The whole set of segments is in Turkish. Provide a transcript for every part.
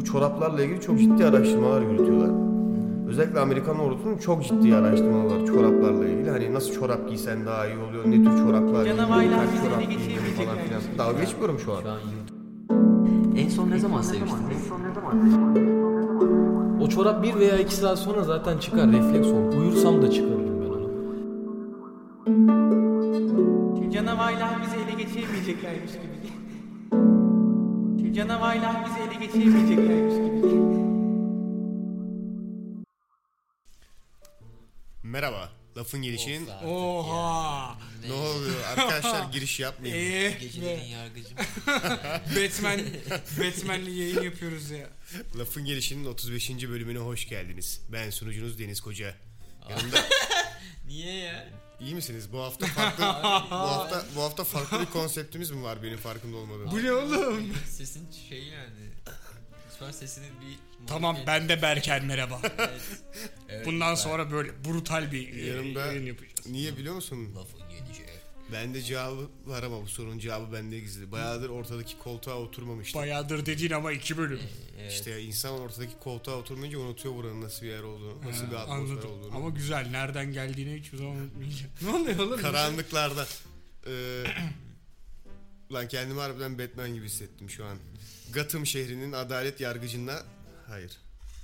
bu çoraplarla ilgili çok ciddi araştırmalar yürütüyorlar. Özellikle Amerikan ordusunun çok ciddi araştırmalar var çoraplarla ilgili. Hani nasıl çorap giysen daha iyi oluyor, ne tür çoraplar Canavarlar kaç bizi çorap geçirebilecekler. falan filan. Dalga geçmiyorum şu an. En son ne zaman seviştiniz? O çorap bir veya iki saat sonra zaten çıkar refleks olur. Uyursam da çıkarırım ben onu. Canavarlar bizi ele geçiremeyeceklermiş gibi. Canavarlar bizi ele geçiremeyeceklermiş gibi. Merhaba. Lafın artık Oha. ne oluyor? Arkadaşlar giriş yapmayın. Eee Gecelerin yargıcım. Batman Batman'li yayın yapıyoruz ya. Lafın gelişinin 35. bölümüne hoş geldiniz. Ben sunucunuz Deniz Koca. Yanımda Niye ya? İyi misiniz? Bu hafta farklı bu hafta bu hafta farklı bir konseptimiz mi var benim farkında olmadığım? Bu ne oğlum? Sesin şey yani. Lütfen sesinin bir... Tamam ben de Berker merhaba. Evet. Evet, Bundan ben- sonra böyle brutal bir e, Yanımda yayın yapacağız. niye biliyor musun? Lafın geleceği. Bende cevabı var ama bu sorunun cevabı bende gizli. Bayağıdır ortadaki koltuğa oturmamıştım. Bayağıdır dediğin ama iki bölüm. Evet. İşte insan ortadaki koltuğa oturmayınca unutuyor buranın nasıl bir yer olduğunu, nasıl bir Ha, atmosfer anladım. olduğunu. Ama güzel. Nereden geldiğini hiçbir zaman unutmayacağım. ne oluyor oğlum? Karanlıklarda. Eee lan kendimi harbiden Batman gibi hissettim şu an. Gotham şehrinin adalet yargıcına hayır.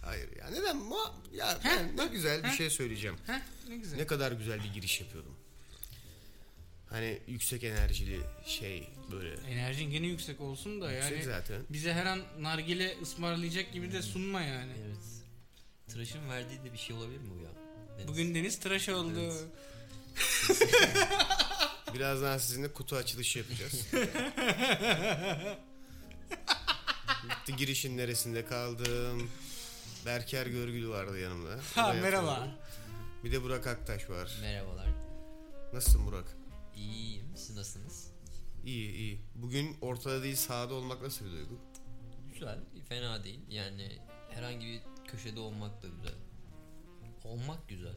Hayır ya neden mu ya ben ne güzel bir şey söyleyeceğim. Heh, ne güzel. Ne kadar güzel bir giriş yapıyordum. Hani yüksek enerjili şey böyle. Enerjin gene yüksek olsun da Yüksek yani zaten. bize her an nargile ısmarlayacak gibi de sunma yani. Evet. Tıraşın verdiği de bir şey olabilir mi bu ya? Deniz? Bugün Deniz tıraş oldu. Evet. Birazdan sizinle kutu açılışı yapacağız. Bitti girişin neresinde kaldım. Berker Görgülü vardı yanımda. Ha merhaba. Bir de Burak Aktaş var. Merhabalar. Nasılsın Burak? İyiyim. Siz nasılsınız? İyi iyi. Bugün ortada değil sahada olmak nasıl bir duygu? Güzel. Fena değil. Yani herhangi bir köşede olmak da güzel. Olmak güzel.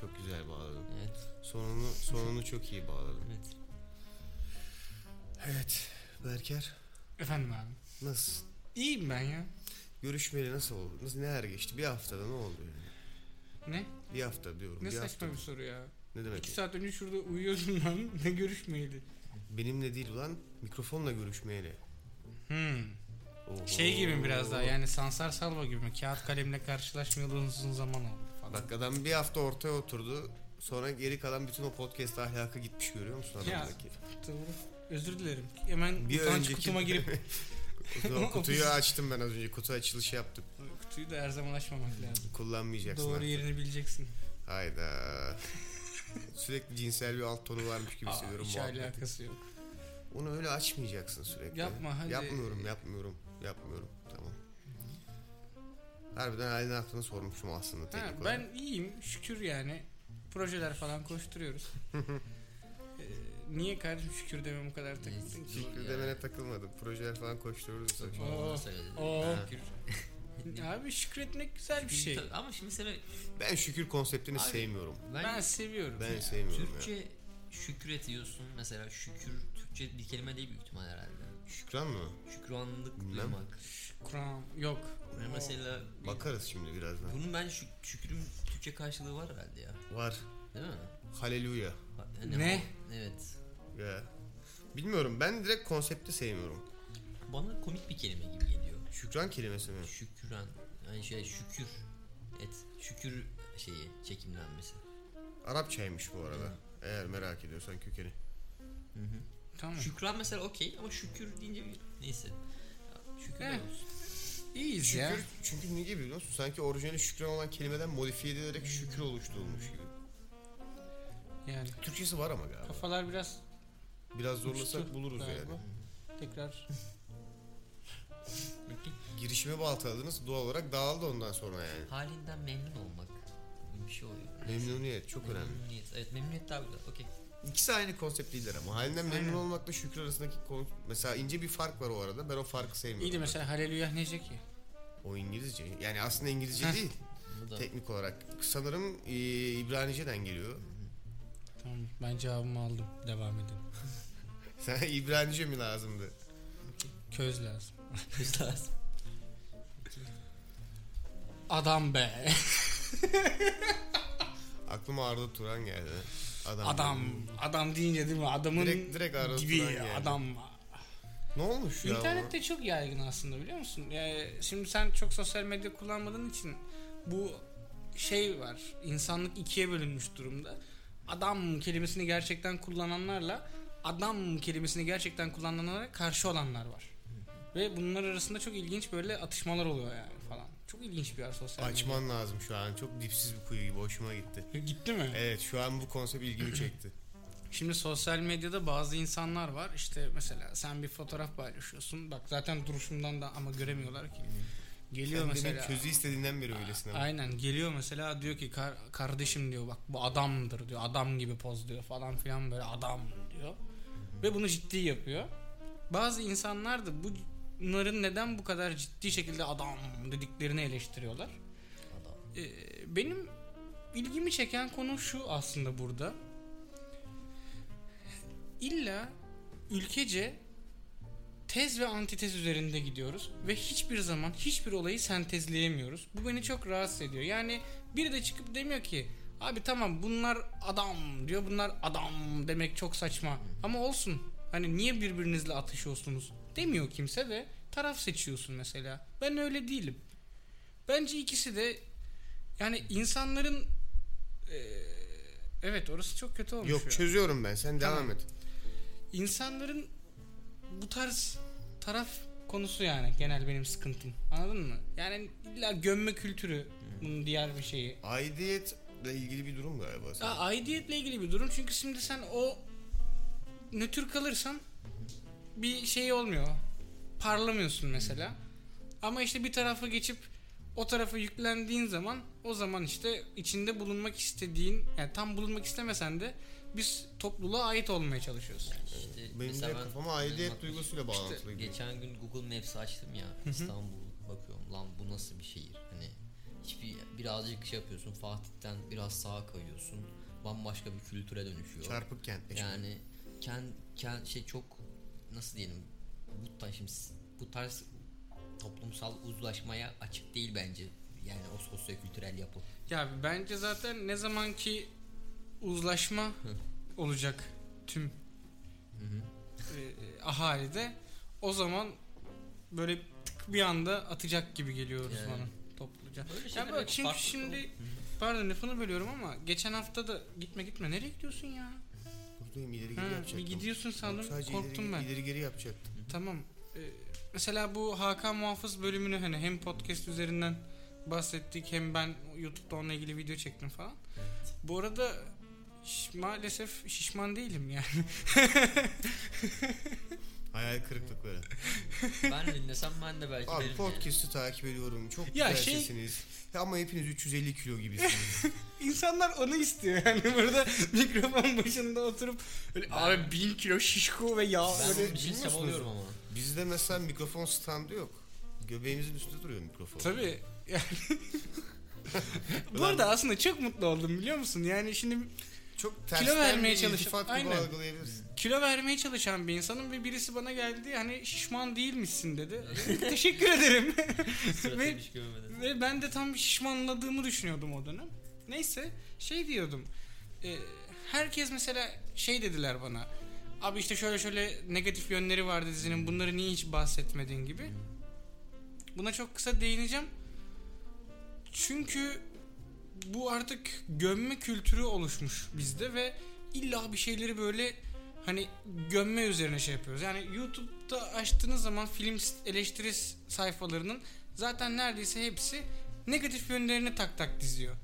Çok güzel bağladın. Evet. Sonunu sonunu çok iyi bağladın. Evet. Evet. Berker Efendim abi. nasıl? İyiyim ben ya. Görüşmeli nasıl oldu? Nasıl neler geçti? Bir haftada ne oldu yani? Ne? Bir hafta diyorum. Ne bir saçma hafta. bir soru ya. Ne demek? İki saat önce şurada uyuyordum lan. Ne görüşmeydi. Benimle değil ulan mikrofonla görüşmeyeli. Hmm. Oho. Şey gibi biraz daha yani Sansar Salva gibi mi? Kağıt kalemle karşılaşmayalı uzun zaman oldu falan. Bak adam bir hafta ortaya oturdu. Sonra geri kalan bütün o podcast ahlakı gitmiş görüyor musun Ya. adamdaki? Doğru. Özür dilerim. Hemen Bir utanç önceki- kutuma girip kutuyu açtım ben az önce. Kutu açılışı yaptık. kutuyu da her zaman açmamak lazım. Kullanmayacaksın. Doğru artık. yerini bileceksin. Hayda. Sürekli cinsel bir alt tonu varmış gibi Aa, hissediyorum hiç alakası yok. Onu öyle açmayacaksın sürekli. Yapma, hadi. Yapmıyorum, yapmıyorum, yapmıyorum. Tamam. Harbiden halini aklını sormuşum aslında Ha, olarak. ben iyiyim şükür yani. Projeler falan koşturuyoruz. Ee, niye kardeşim şükür demem bu kadar takıldın ki? Şükür demene takılmadım. Projeler falan koşturuyoruz. da. Oo, Abi şükretmek güzel bir şey. Tabii, Ama şimdi mesela Ben şükür konseptini Abi, sevmiyorum. ben, Ben seviyorum. Ben ya. sevmiyorum ya. Türkçe şükür ediyorsun. Mesela şükür Türkçe bir kelime değil büyük ihtimal herhalde. Şükran mı? Şükranlık Bilmem. duymak. Kur'an yok. Ben mesela Bakarız şimdi birazdan. bunun ben şük- şükürün Türkçe karşılığı var herhalde ya. Var. Değil mi? Haleluya. Ne? o- Evet. Ya. Bilmiyorum ben direkt konsepti sevmiyorum. Bana komik bir kelime gibi geliyor. Şükran kelimesi mi? Şükran. Yani şey şükür et. Şükür şeyi çekimlenmesi. Arapçaymış bu arada. Eğer merak ediyorsan kökeni. Hı hı. Tamam. Şükran mesela okey ama şükür deyince bir neyse. Ya, Şükür Eh, olsun. İyiyiz ya. Şükür çünkü niye gibi biliyor musun? Sanki orijinali şükran olan kelimeden modifiye edilerek şükür oluşturulmuş gibi. Yani Türkçesi var ama galiba. kafalar biraz Biraz zorlasak uçtu buluruz galiba. yani. Tekrar Girişimi baltaladınız doğal olarak dağıldı ondan sonra yani. Halinden memnun olmak. gibi Bir şey oluyor. Memnuniyet çok önemli. Memnuniyet. Evet memnuniyet daha güzel. Okey. İkisi aynı konsept değiller ama halinden memnun Aynen. olmakla şükür arasındaki kon- mesela ince bir fark var o arada. Ben o farkı sevmiyorum. iyi de mesela Haleluya nece ki? O İngilizce. Yani aslında İngilizce Heh. değil. Bu da Teknik olarak. Sanırım e, İbranice'den geliyor. Tamam ben cevabımı aldım. Devam edin. Sana İbranice mi lazımdı? Köz lazım. Köz lazım. Adam be. Aklıma Arda Turan geldi. Adam. Adam. Adam deyince değil mi? Adamın Direkt- direkt Arda gibi Turan geldi. adam. Ne olmuş ya? İnternette çok yaygın aslında biliyor musun? Yani şimdi sen çok sosyal medya kullanmadığın için bu şey var. İnsanlık ikiye bölünmüş durumda. Adam kelimesini gerçekten kullananlarla adam kelimesini gerçekten kullananlara karşı olanlar var. Ve bunlar arasında çok ilginç böyle atışmalar oluyor yani. Çok ilginç bir yer sosyal medya. Açman lazım şu an. Çok dipsiz bir kuyu gibi hoşuma gitti. Gitti mi? Evet şu an bu konsept ilgimi çekti. Şimdi sosyal medyada bazı insanlar var. İşte mesela sen bir fotoğraf paylaşıyorsun. Bak zaten duruşumdan da ama göremiyorlar ki. Geliyor Sen mesela. benim közü istediğinden beri öylesin ama. Aynen geliyor mesela diyor ki "Kar- kardeşim diyor bak bu adamdır diyor. Adam gibi poz diyor falan filan böyle adam diyor. Ve bunu ciddi yapıyor. Bazı insanlar da bunların neden bu kadar ciddi şekilde adam dediklerini eleştiriyorlar. Adam. Ee, benim ilgimi çeken konu şu aslında burada. İlla ülkece tez ve antitez üzerinde gidiyoruz ve hiçbir zaman hiçbir olayı sentezleyemiyoruz. Bu beni çok rahatsız ediyor. Yani biri de çıkıp demiyor ki abi tamam bunlar adam diyor bunlar adam demek çok saçma ama olsun. Hani niye birbirinizle atışıyorsunuz demiyor kimse ve taraf seçiyorsun mesela. Ben öyle değilim. Bence ikisi de yani insanların eee, evet orası çok kötü olmuş. Yok ya. çözüyorum ben sen Tamam. devam et. İnsanların bu tarz taraf konusu yani genel benim sıkıntım. Anladın mı? Yani illa gömme kültürü bunun diğer bir şeyi. Aidiyetle ilgili bir durum galiba. Ya aidiyetle ilgili bir durum çünkü şimdi sen o nötr kalırsan bir şey olmuyor. Parlamıyorsun mesela. Ama işte bir tarafa geçip o tarafa yüklendiğin zaman o zaman işte içinde bulunmak istediğin yani tam bulunmak istemesen de biz topluluğa ait olmaya çalışıyoruz. İşte Benim de kafama aidiyet benim duygusuyla İşte bağlantılı gibi. geçen gün Google Maps açtım ya İstanbul bakıyorum lan bu nasıl bir şehir hani hiçbir birazcık şey yapıyorsun Fatih'ten biraz sağa kayıyorsun bambaşka bir kültüre dönüşüyor. Çarpık kentleşme. Yani kent, kent şey çok nasıl diyelim bu tarz, şimdi bu tarz toplumsal uzlaşmaya açık değil bence. Yani o sosyokültürel yapı. Ya bence zaten ne zaman ki uzlaşma olacak tüm e, ahalide o zaman böyle tık bir anda atacak gibi geliyoruz Yani. bana topluca. Böyle hep çünkü farklı şimdi pardon lafını bölüyorum ama geçen hafta da gitme gitme nereye gidiyorsun ya? Buradayım ileri geri Ha, yapacaktım. bir gidiyorsun sandım Yok, sadece korktum ileri, ben. ileri geri yapacaktım. Tamam. Ee, mesela bu Hakan Muhafız bölümünü hani hem podcast üzerinden bahsettik hem ben YouTube'da onunla ilgili video çektim falan. Bu arada ş- maalesef şişman değilim yani. Hayal kırıklıkları. ben dinlesem ben de belki Abi derim podcast'ı takip ediyorum. Çok Ya güzel şey- sesiniz. Ama hepiniz 350 kilo gibisiniz. İnsanlar onu istiyor yani burada mikrofon başında oturup öyle Ben- abi bin kilo şişko ve yağ. Ben bilsem bilmiyorsunuz. oluyorum ama. Bizde mesela mikrofon standı yok. Göbeğimizin üstünde duruyor mikrofon. Tabii yani. Bu arada aslında çok mutlu oldum biliyor musun? Yani şimdi Çok tersten vermeye gibi Aynen. kilo vermeye çalışan bir insanım ve birisi bana geldi hani şişman değilmişsin dedi. Teşekkür ederim. Ve- ve ben de tam şişmanladığımı düşünüyordum o dönem. Neyse şey diyordum. e, herkes mesela şey dediler bana. Abi işte şöyle şöyle negatif yönleri var dizinin. Bunları niye hiç bahsetmedin gibi. Buna çok kısa değineceğim. Çünkü bu artık gömme kültürü oluşmuş bizde ve illa bir şeyleri böyle hani gömme üzerine şey yapıyoruz. Yani YouTube'da açtığınız zaman film eleştiri sayfalarının zaten neredeyse hepsi negatif yönlerini tak tak diziyor.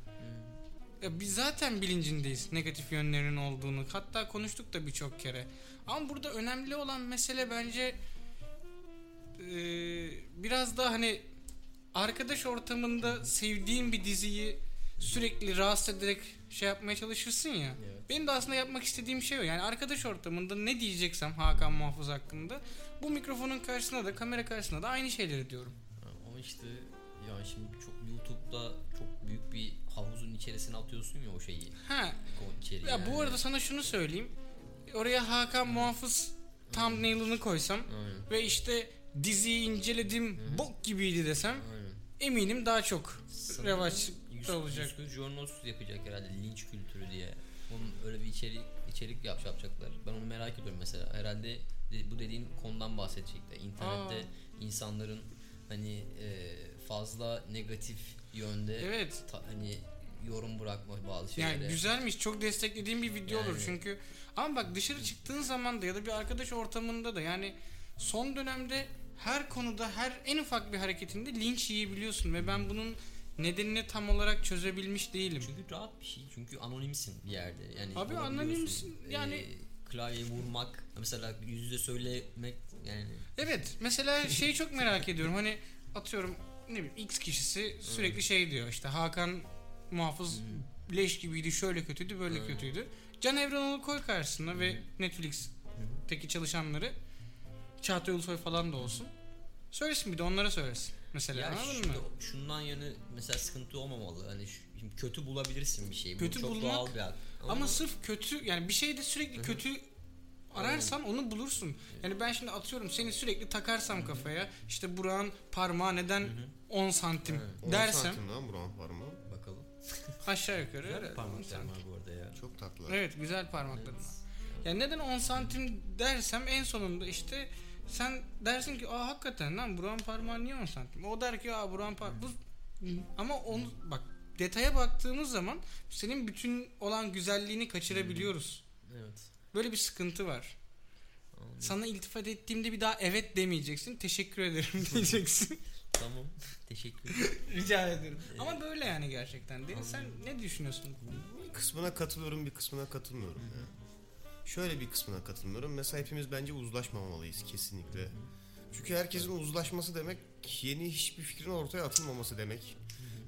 Ya biz zaten bilincindeyiz negatif yönlerinin olduğunu. Hatta konuştuk da birçok kere. Ama burada önemli olan mesele bence eee, biraz da hani arkadaş ortamında sevdiğin bir diziyi sürekli rahatsız ederek şey yapmaya çalışırsın ya. Evet. Benim de aslında yapmak istediğim şey o. Yani arkadaş ortamında ne diyeceksem Hakan Muhafız hakkında bu mikrofonun karşısında da kamera karşısında da aynı şeyleri diyorum. Ama işte yani şimdi çok YouTube'da çok büyük bir havuzun içerisine atıyorsun ya o şeyi. Ha O ya yani. bu arada sana şunu söyleyeyim. Oraya Hakan Muhafız thumbnail'ını koysam Aynen. ve işte diziyi inceledim bok gibiydi desem Aynen. eminim daha çok Sanırım revaçta Yus- olacak. Yusuf Jornos yapacak herhalde linç kültürü diye. Onun öyle bir içerik içerik yap, yapacaklar. Ben onu merak ediyorum mesela. Herhalde de- bu dediğin konudan bahsedecekler. İnternette insanların hani e, fazla negatif yönde Evet. ta- hani yorum bırakma bazı şeylere. Yani güzelmiş. Çok desteklediğim bir video olur Yani. çünkü. Ama bak dışarı çıktığın zaman da ya da bir arkadaş ortamında da yani son dönemde her konuda her en ufak bir hareketinde linç yiyebiliyorsun ve ben bunun nedenini tam olarak çözebilmiş değilim. Çünkü rahat bir şey. Çünkü anonimsin bir yerde. Yani Abi anonimsin. Yani- Ee, klavyeye vurmak mesela yüz yüze söylemek yani Evet mesela şeyi çok merak ediyorum hani atıyorum ne bileyim X kişisi sürekli şey diyor işte Hakan Muhafız leş gibiydi şöyle kötüydü böyle Hı. kötüydü. Can Evrenoğlu koy karşısına ve Netflix'teki çalışanları Çağatay Ulusoy falan da olsun. Söylesin bir de onlara söylesin. Mesela Ya anladın şimdi mı? şundan yanı mesela sıkıntı olmamalı. Hani şu- şimdi kötü bulabilirsin bir şeyi. Bu Kötü çok bulmak- doğal bir hak. Ama sırf kötü yani bir şeyde sürekli kötü ararsan onu bulursun. Yani ben şimdi atıyorum seni sürekli takarsam kafaya işte Burak'ın parmağı neden 10 santim Evet. 10 dersem santim lan buram parmağı. bakalım. aşağı yukarı Güzel öyle, 10 parmaklar santim. var bu arada ya. Çok tatlı. Evet güzel parmaklarım var. Yani neden 10 santim dersem en sonunda işte sen dersin ki aa hakikaten lan Burak'ın parmağı niye 10 santim? O der ki aa Burak'ın parmağı... Bu... Ama onu bak detaya baktığımız zaman senin bütün olan güzelliğini kaçırabiliyoruz. Evet. Böyle bir sıkıntı var. Anladım. Sana iltifat ettiğimde bir daha evet demeyeceksin. Teşekkür ederim diyeceksin. Tamam. Teşekkür ederim. Rica ederim. Ama böyle yani gerçekten. Deniz sen ne düşünüyorsun? Bir kısmına katılıyorum bir kısmına katılmıyorum. ya. Şöyle bir kısmına katılmıyorum. Mesela hepimiz bence uzlaşmamalıyız kesinlikle. Çünkü herkesin uzlaşması demek yeni hiçbir fikrin ortaya atılmaması demek.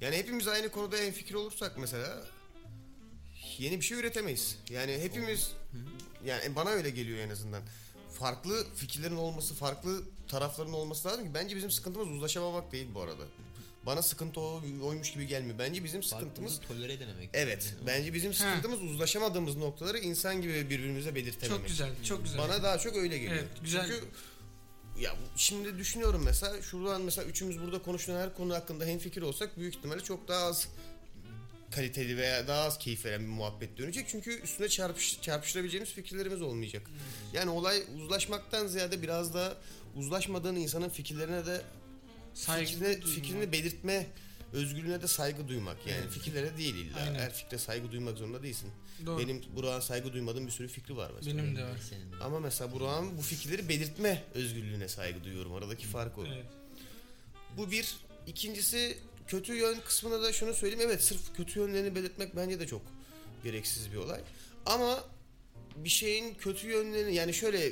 Yani hepimiz aynı konuda en fikir olursak mesela yeni bir şey üretemeyiz. Yani hepimiz yani bana öyle geliyor en azından. Farklı fikirlerin olması, farklı tarafların olması lazım ki bence bizim sıkıntımız uzlaşamamak değil bu arada. Bana sıkıntı o, oymuş gibi gelmiyor. Bence bizim sıkıntımız Farklılığı tolere denemek. Evet. Bence bizim sıkıntımız uzlaşamadığımız noktaları insan gibi birbirimize belirtememek. Çok güzel, çok güzel. Bana daha çok öyle geliyor. Evet, güzel. Çünkü ya şimdi düşünüyorum mesela şuradan mesela üçümüz burada konuşulan her konu hakkında hemfikir olsak büyük ihtimalle çok daha az kaliteli veya daha az keyif veren bir muhabbet dönecek. Çünkü üstüne çarpış, çarpıştırabileceğimiz fikirlerimiz olmayacak. Yani olay uzlaşmaktan ziyade biraz da uzlaşmadığın insanın fikirlerine de Saygı fikrine, duymak. fikrini belirtme özgürlüğüne de saygı duymak. Yani fikirlere değil illa. Aynen. Her fikre saygı duymak zorunda değilsin. Doğru. Benim Burak'a saygı duymadığım bir sürü fikri var mesela. Benim de var. Senin de. Ama mesela Burak'ın bu fikirleri belirtme özgürlüğüne saygı duyuyorum. Aradaki fark o. Evet. Bu bir. İkincisi kötü yön kısmına da şunu söyleyeyim. Evet sırf kötü yönlerini belirtmek bence de çok gereksiz bir olay. Ama bir şeyin kötü yönlerini yani şöyle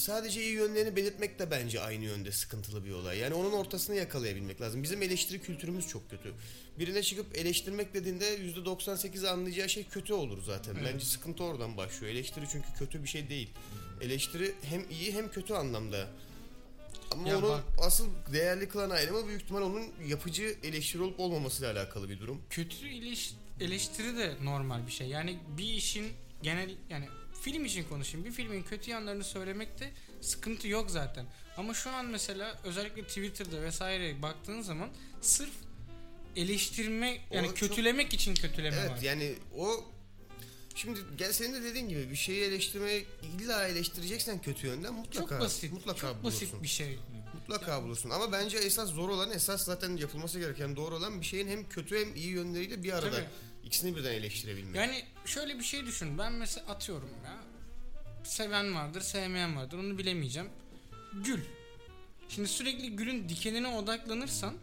sadece iyi yönlerini belirtmek de bence aynı yönde sıkıntılı bir olay. Yani onun ortasını yakalayabilmek lazım. Bizim eleştiri kültürümüz çok kötü. Birine çıkıp eleştirmek dediğinde %98 anlayacağı şey kötü olur zaten. Evet. Bence sıkıntı oradan başlıyor. Eleştiri çünkü kötü bir şey değil. Eleştiri hem iyi hem kötü anlamda. Ama Ya onu bak- asıl değerli kılan ayrımı büyük ihtimal onun yapıcı eleştiri olup olmamasıyla alakalı bir durum. Kötü eleş- eleştiri de normal bir şey. Yani bir işin genel yani film için konuşayım. Bir filmin kötü yanlarını söylemekte sıkıntı yok zaten. Ama şu an mesela özellikle Twitter'da vesaire baktığın zaman sırf eleştirme yani O çok- kötülemek için kötüleme Evet var. yani o şimdi gel senin de dediğin gibi bir şeyi eleştirmeye illa eleştireceksen kötü yönden mutlaka çok basit. mutlaka çok bulursun. basit bir şey. Mutlaka bulursun. Ama bence esas zor olan, esas zaten yapılması gereken doğru olan bir şeyin hem kötü hem iyi yönleriyle bir arada Tabii. ikisini birden eleştirebilmek. Yani şöyle bir şey düşün. Ben mesela atıyorum ya. Seven vardır, sevmeyen vardır. Onu bilemeyeceğim. Gül. Şimdi sürekli gülün dikenine odaklanırsan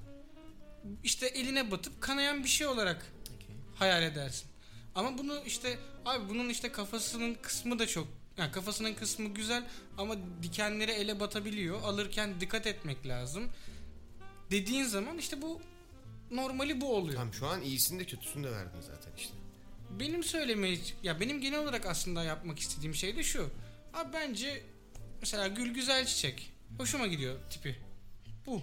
işte eline batıp kanayan bir şey olarak Okey. hayal edersin. Ama bunu işte abi bunun işte kafasının kısmı da çok yani kafasının kısmı güzel ama dikenleri ele batabiliyor. Alırken dikkat etmek lazım. Dediğin zaman işte bu normali bu oluyor. Tamam şu an iyisini de kötüsünü de verdin zaten işte. Benim söylemeye ya benim genel olarak aslında yapmak istediğim şey de şu. Abi bence mesela gül güzel çiçek. Hoşuma gidiyor tipi. Bu.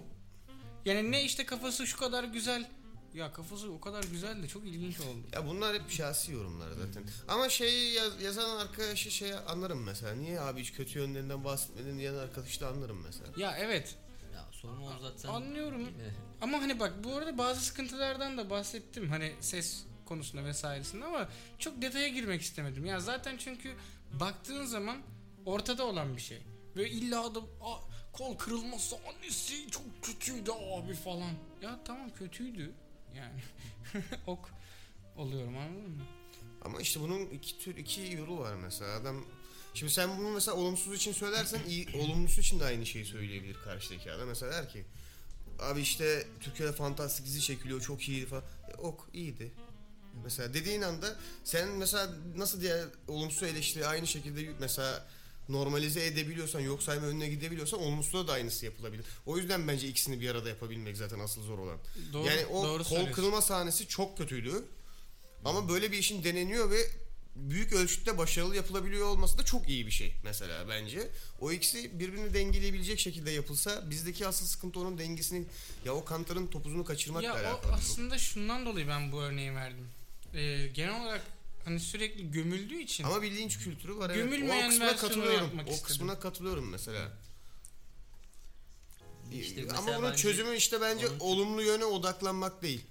Yani ne işte kafası şu kadar güzel. Ya kafası o kadar güzel de çok ilginç oldu. Ya bunlar hep şahsi yorumlar zaten. Ama şeyi yaz- yazan arkadaşı şey anlarım mesela. Niye abi hiç kötü yönlerinden bahsetmedin diyen arkadaşı da anlarım mesela. Şey Ya evet. Ya Sorun o zaten. Anlıyorum. Ama hani bak bu arada bazı sıkıntılardan da bahsettim. Hani ses konusunda vesairesinde ama çok detaya girmek istemedim. Ya zaten çünkü baktığın zaman ortada olan bir şey. Ve illa da "Aa, kol kırılma sahnesi çok kötüydü abi falan. Ya tamam kötüydü. Yani ok oluyorum anladın mı? Ama işte bunun iki tür iki yolu var mesela. Adam Şimdi sen bunu mesela olumsuz için söylersen iyi, olumlusu için de aynı şeyi söyleyebilir karşıdaki adam. Mesela der ki abi işte Türkiye'de fantastik dizi çekiliyor çok iyiydi falan. E, ok iyiydi. Mesela dediğin anda sen mesela nasıl diğer olumsuz eleştiri aynı şekilde mesela normalize edebiliyorsan yok sayma önüne gidebiliyorsan olumsuzda da aynısı yapılabilir. O yüzden bence ikisini bir arada yapabilmek zaten asıl zor olan. Doğru, yani o doğru kol kırılma sahnesi çok kötüydü. Ama böyle bir işin deneniyor ve büyük ölçüde başarılı yapılabiliyor olması da çok iyi bir şey mesela bence. O ikisi birbirini dengeleyebilecek şekilde yapılsa bizdeki asıl sıkıntı onun dengesini ya o kantarın topuzunu kaçırmakla Ya o alakalı. aslında şundan dolayı ben bu örneği verdim. Ee, genel olarak hani sürekli gömüldüğü için Ama bir linç kültürü var. Evet. Gömülmeyen o kısmına katılıyorum. yapmak O istedim. kısmına katılıyorum mesela. İşte Ama mesela bunun bence- çözümü işte bence onun- olumlu yöne odaklanmak değil.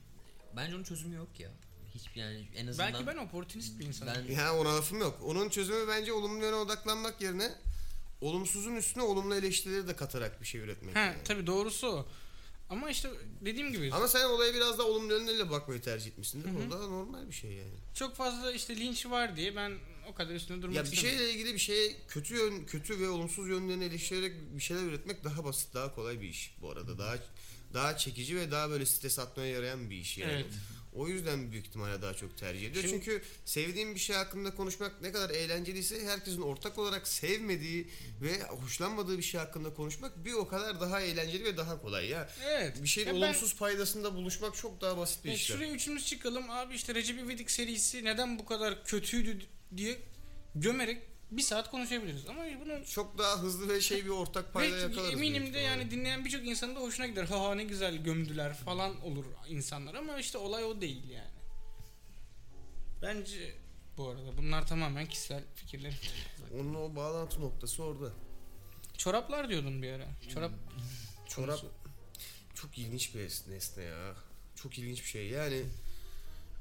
Bence onun çözümü yok ya. Hiçbir yani en azından belki ben oportunist bir insanım. ben Ya ona lafım yok. Onun çözümü bence olumlu yöne odaklanmak yerine olumsuzun üstüne olumlu eleştirileri de katarak bir şey üretmek. Ha yani. tabii doğrusu o. Ama işte dediğim gibi Ama sen olaya biraz daha olumlu yönüyle bakmayı tercih etmişsindir. O da normal bir şey yani. çok fazla işte linç var diye ben o kadar üstüne durmak Ya bir istemiyorum. şeyle ilgili bir şeye kötü yön, kötü ve olumsuz yönlerini eleştirerek bir şeyler üretmek daha basit, daha kolay bir iş bu arada. Daha daha çekici ve daha böyle stres atmaya yarayan bir iş yani. Evet. O yüzden büyük ihtimalle daha çok tercih ediyor. Şimdi- Çünkü sevdiğim bir şey hakkında konuşmak ne kadar eğlenceliyse herkesin ortak olarak sevmediği ve hoşlanmadığı bir şey hakkında konuşmak bir o kadar daha eğlenceli ve daha kolay ya. Evet. Bir şeyin Ya ben- olumsuz paydasında buluşmak çok daha basit bir işlem. şuraya üçümüz çıkalım abi işte Recep İvedik serisi neden bu kadar kötüydü diye gömerek bir saat konuşabiliriz. Ama bunu Çok daha hızlı ve şey bir ortak payda yakalarız. eminim de yani dinleyen birçok insanın da hoşuna gider. Ha ha ne güzel gömdüler falan olur insanlar ama işte olay o değil yani. Bence bu arada bunlar tamamen kişisel fikirlerim. Onun o bağlantı noktası orada. Çoraplar diyordun bir ara. Çorap Çorap konusu. çok ilginç bir es- nesne ya. Çok ilginç bir şey. Yani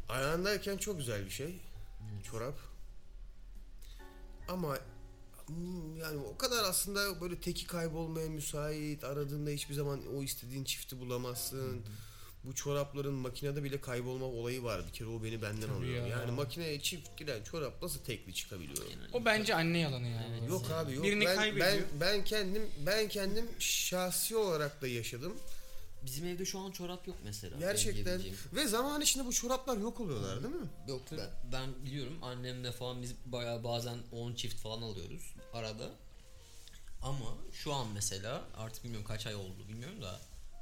ayağındayken çok güzel bir şey. Çorap. Ama hmm, yani o kadar aslında böyle teki kaybolmaya müsait. Aradığında hiçbir zaman o istediğin çifti bulamazsın. Bu çorapların makinede bile kaybolma olayı var. Bir kere o beni benden Tabii alıyor. ya. Yani makineye çift giren çorap nasıl tekli çıkabiliyor? O bence anne yalanı yani. Evet. Yok abi yok. Birini ben, kaybediyor. ben ben kendim ben kendim şahsi olarak da yaşadım. Bizim evde şu an çorap yok mesela. Gerçekten. Ve zaman içinde bu çoraplar yok oluyorlar değil mi? Yok ben, ben biliyorum annemle falan biz bayağı bazen 10 çift falan alıyoruz arada. Ama şu an mesela artık bilmiyorum kaç ay oldu bilmiyorum da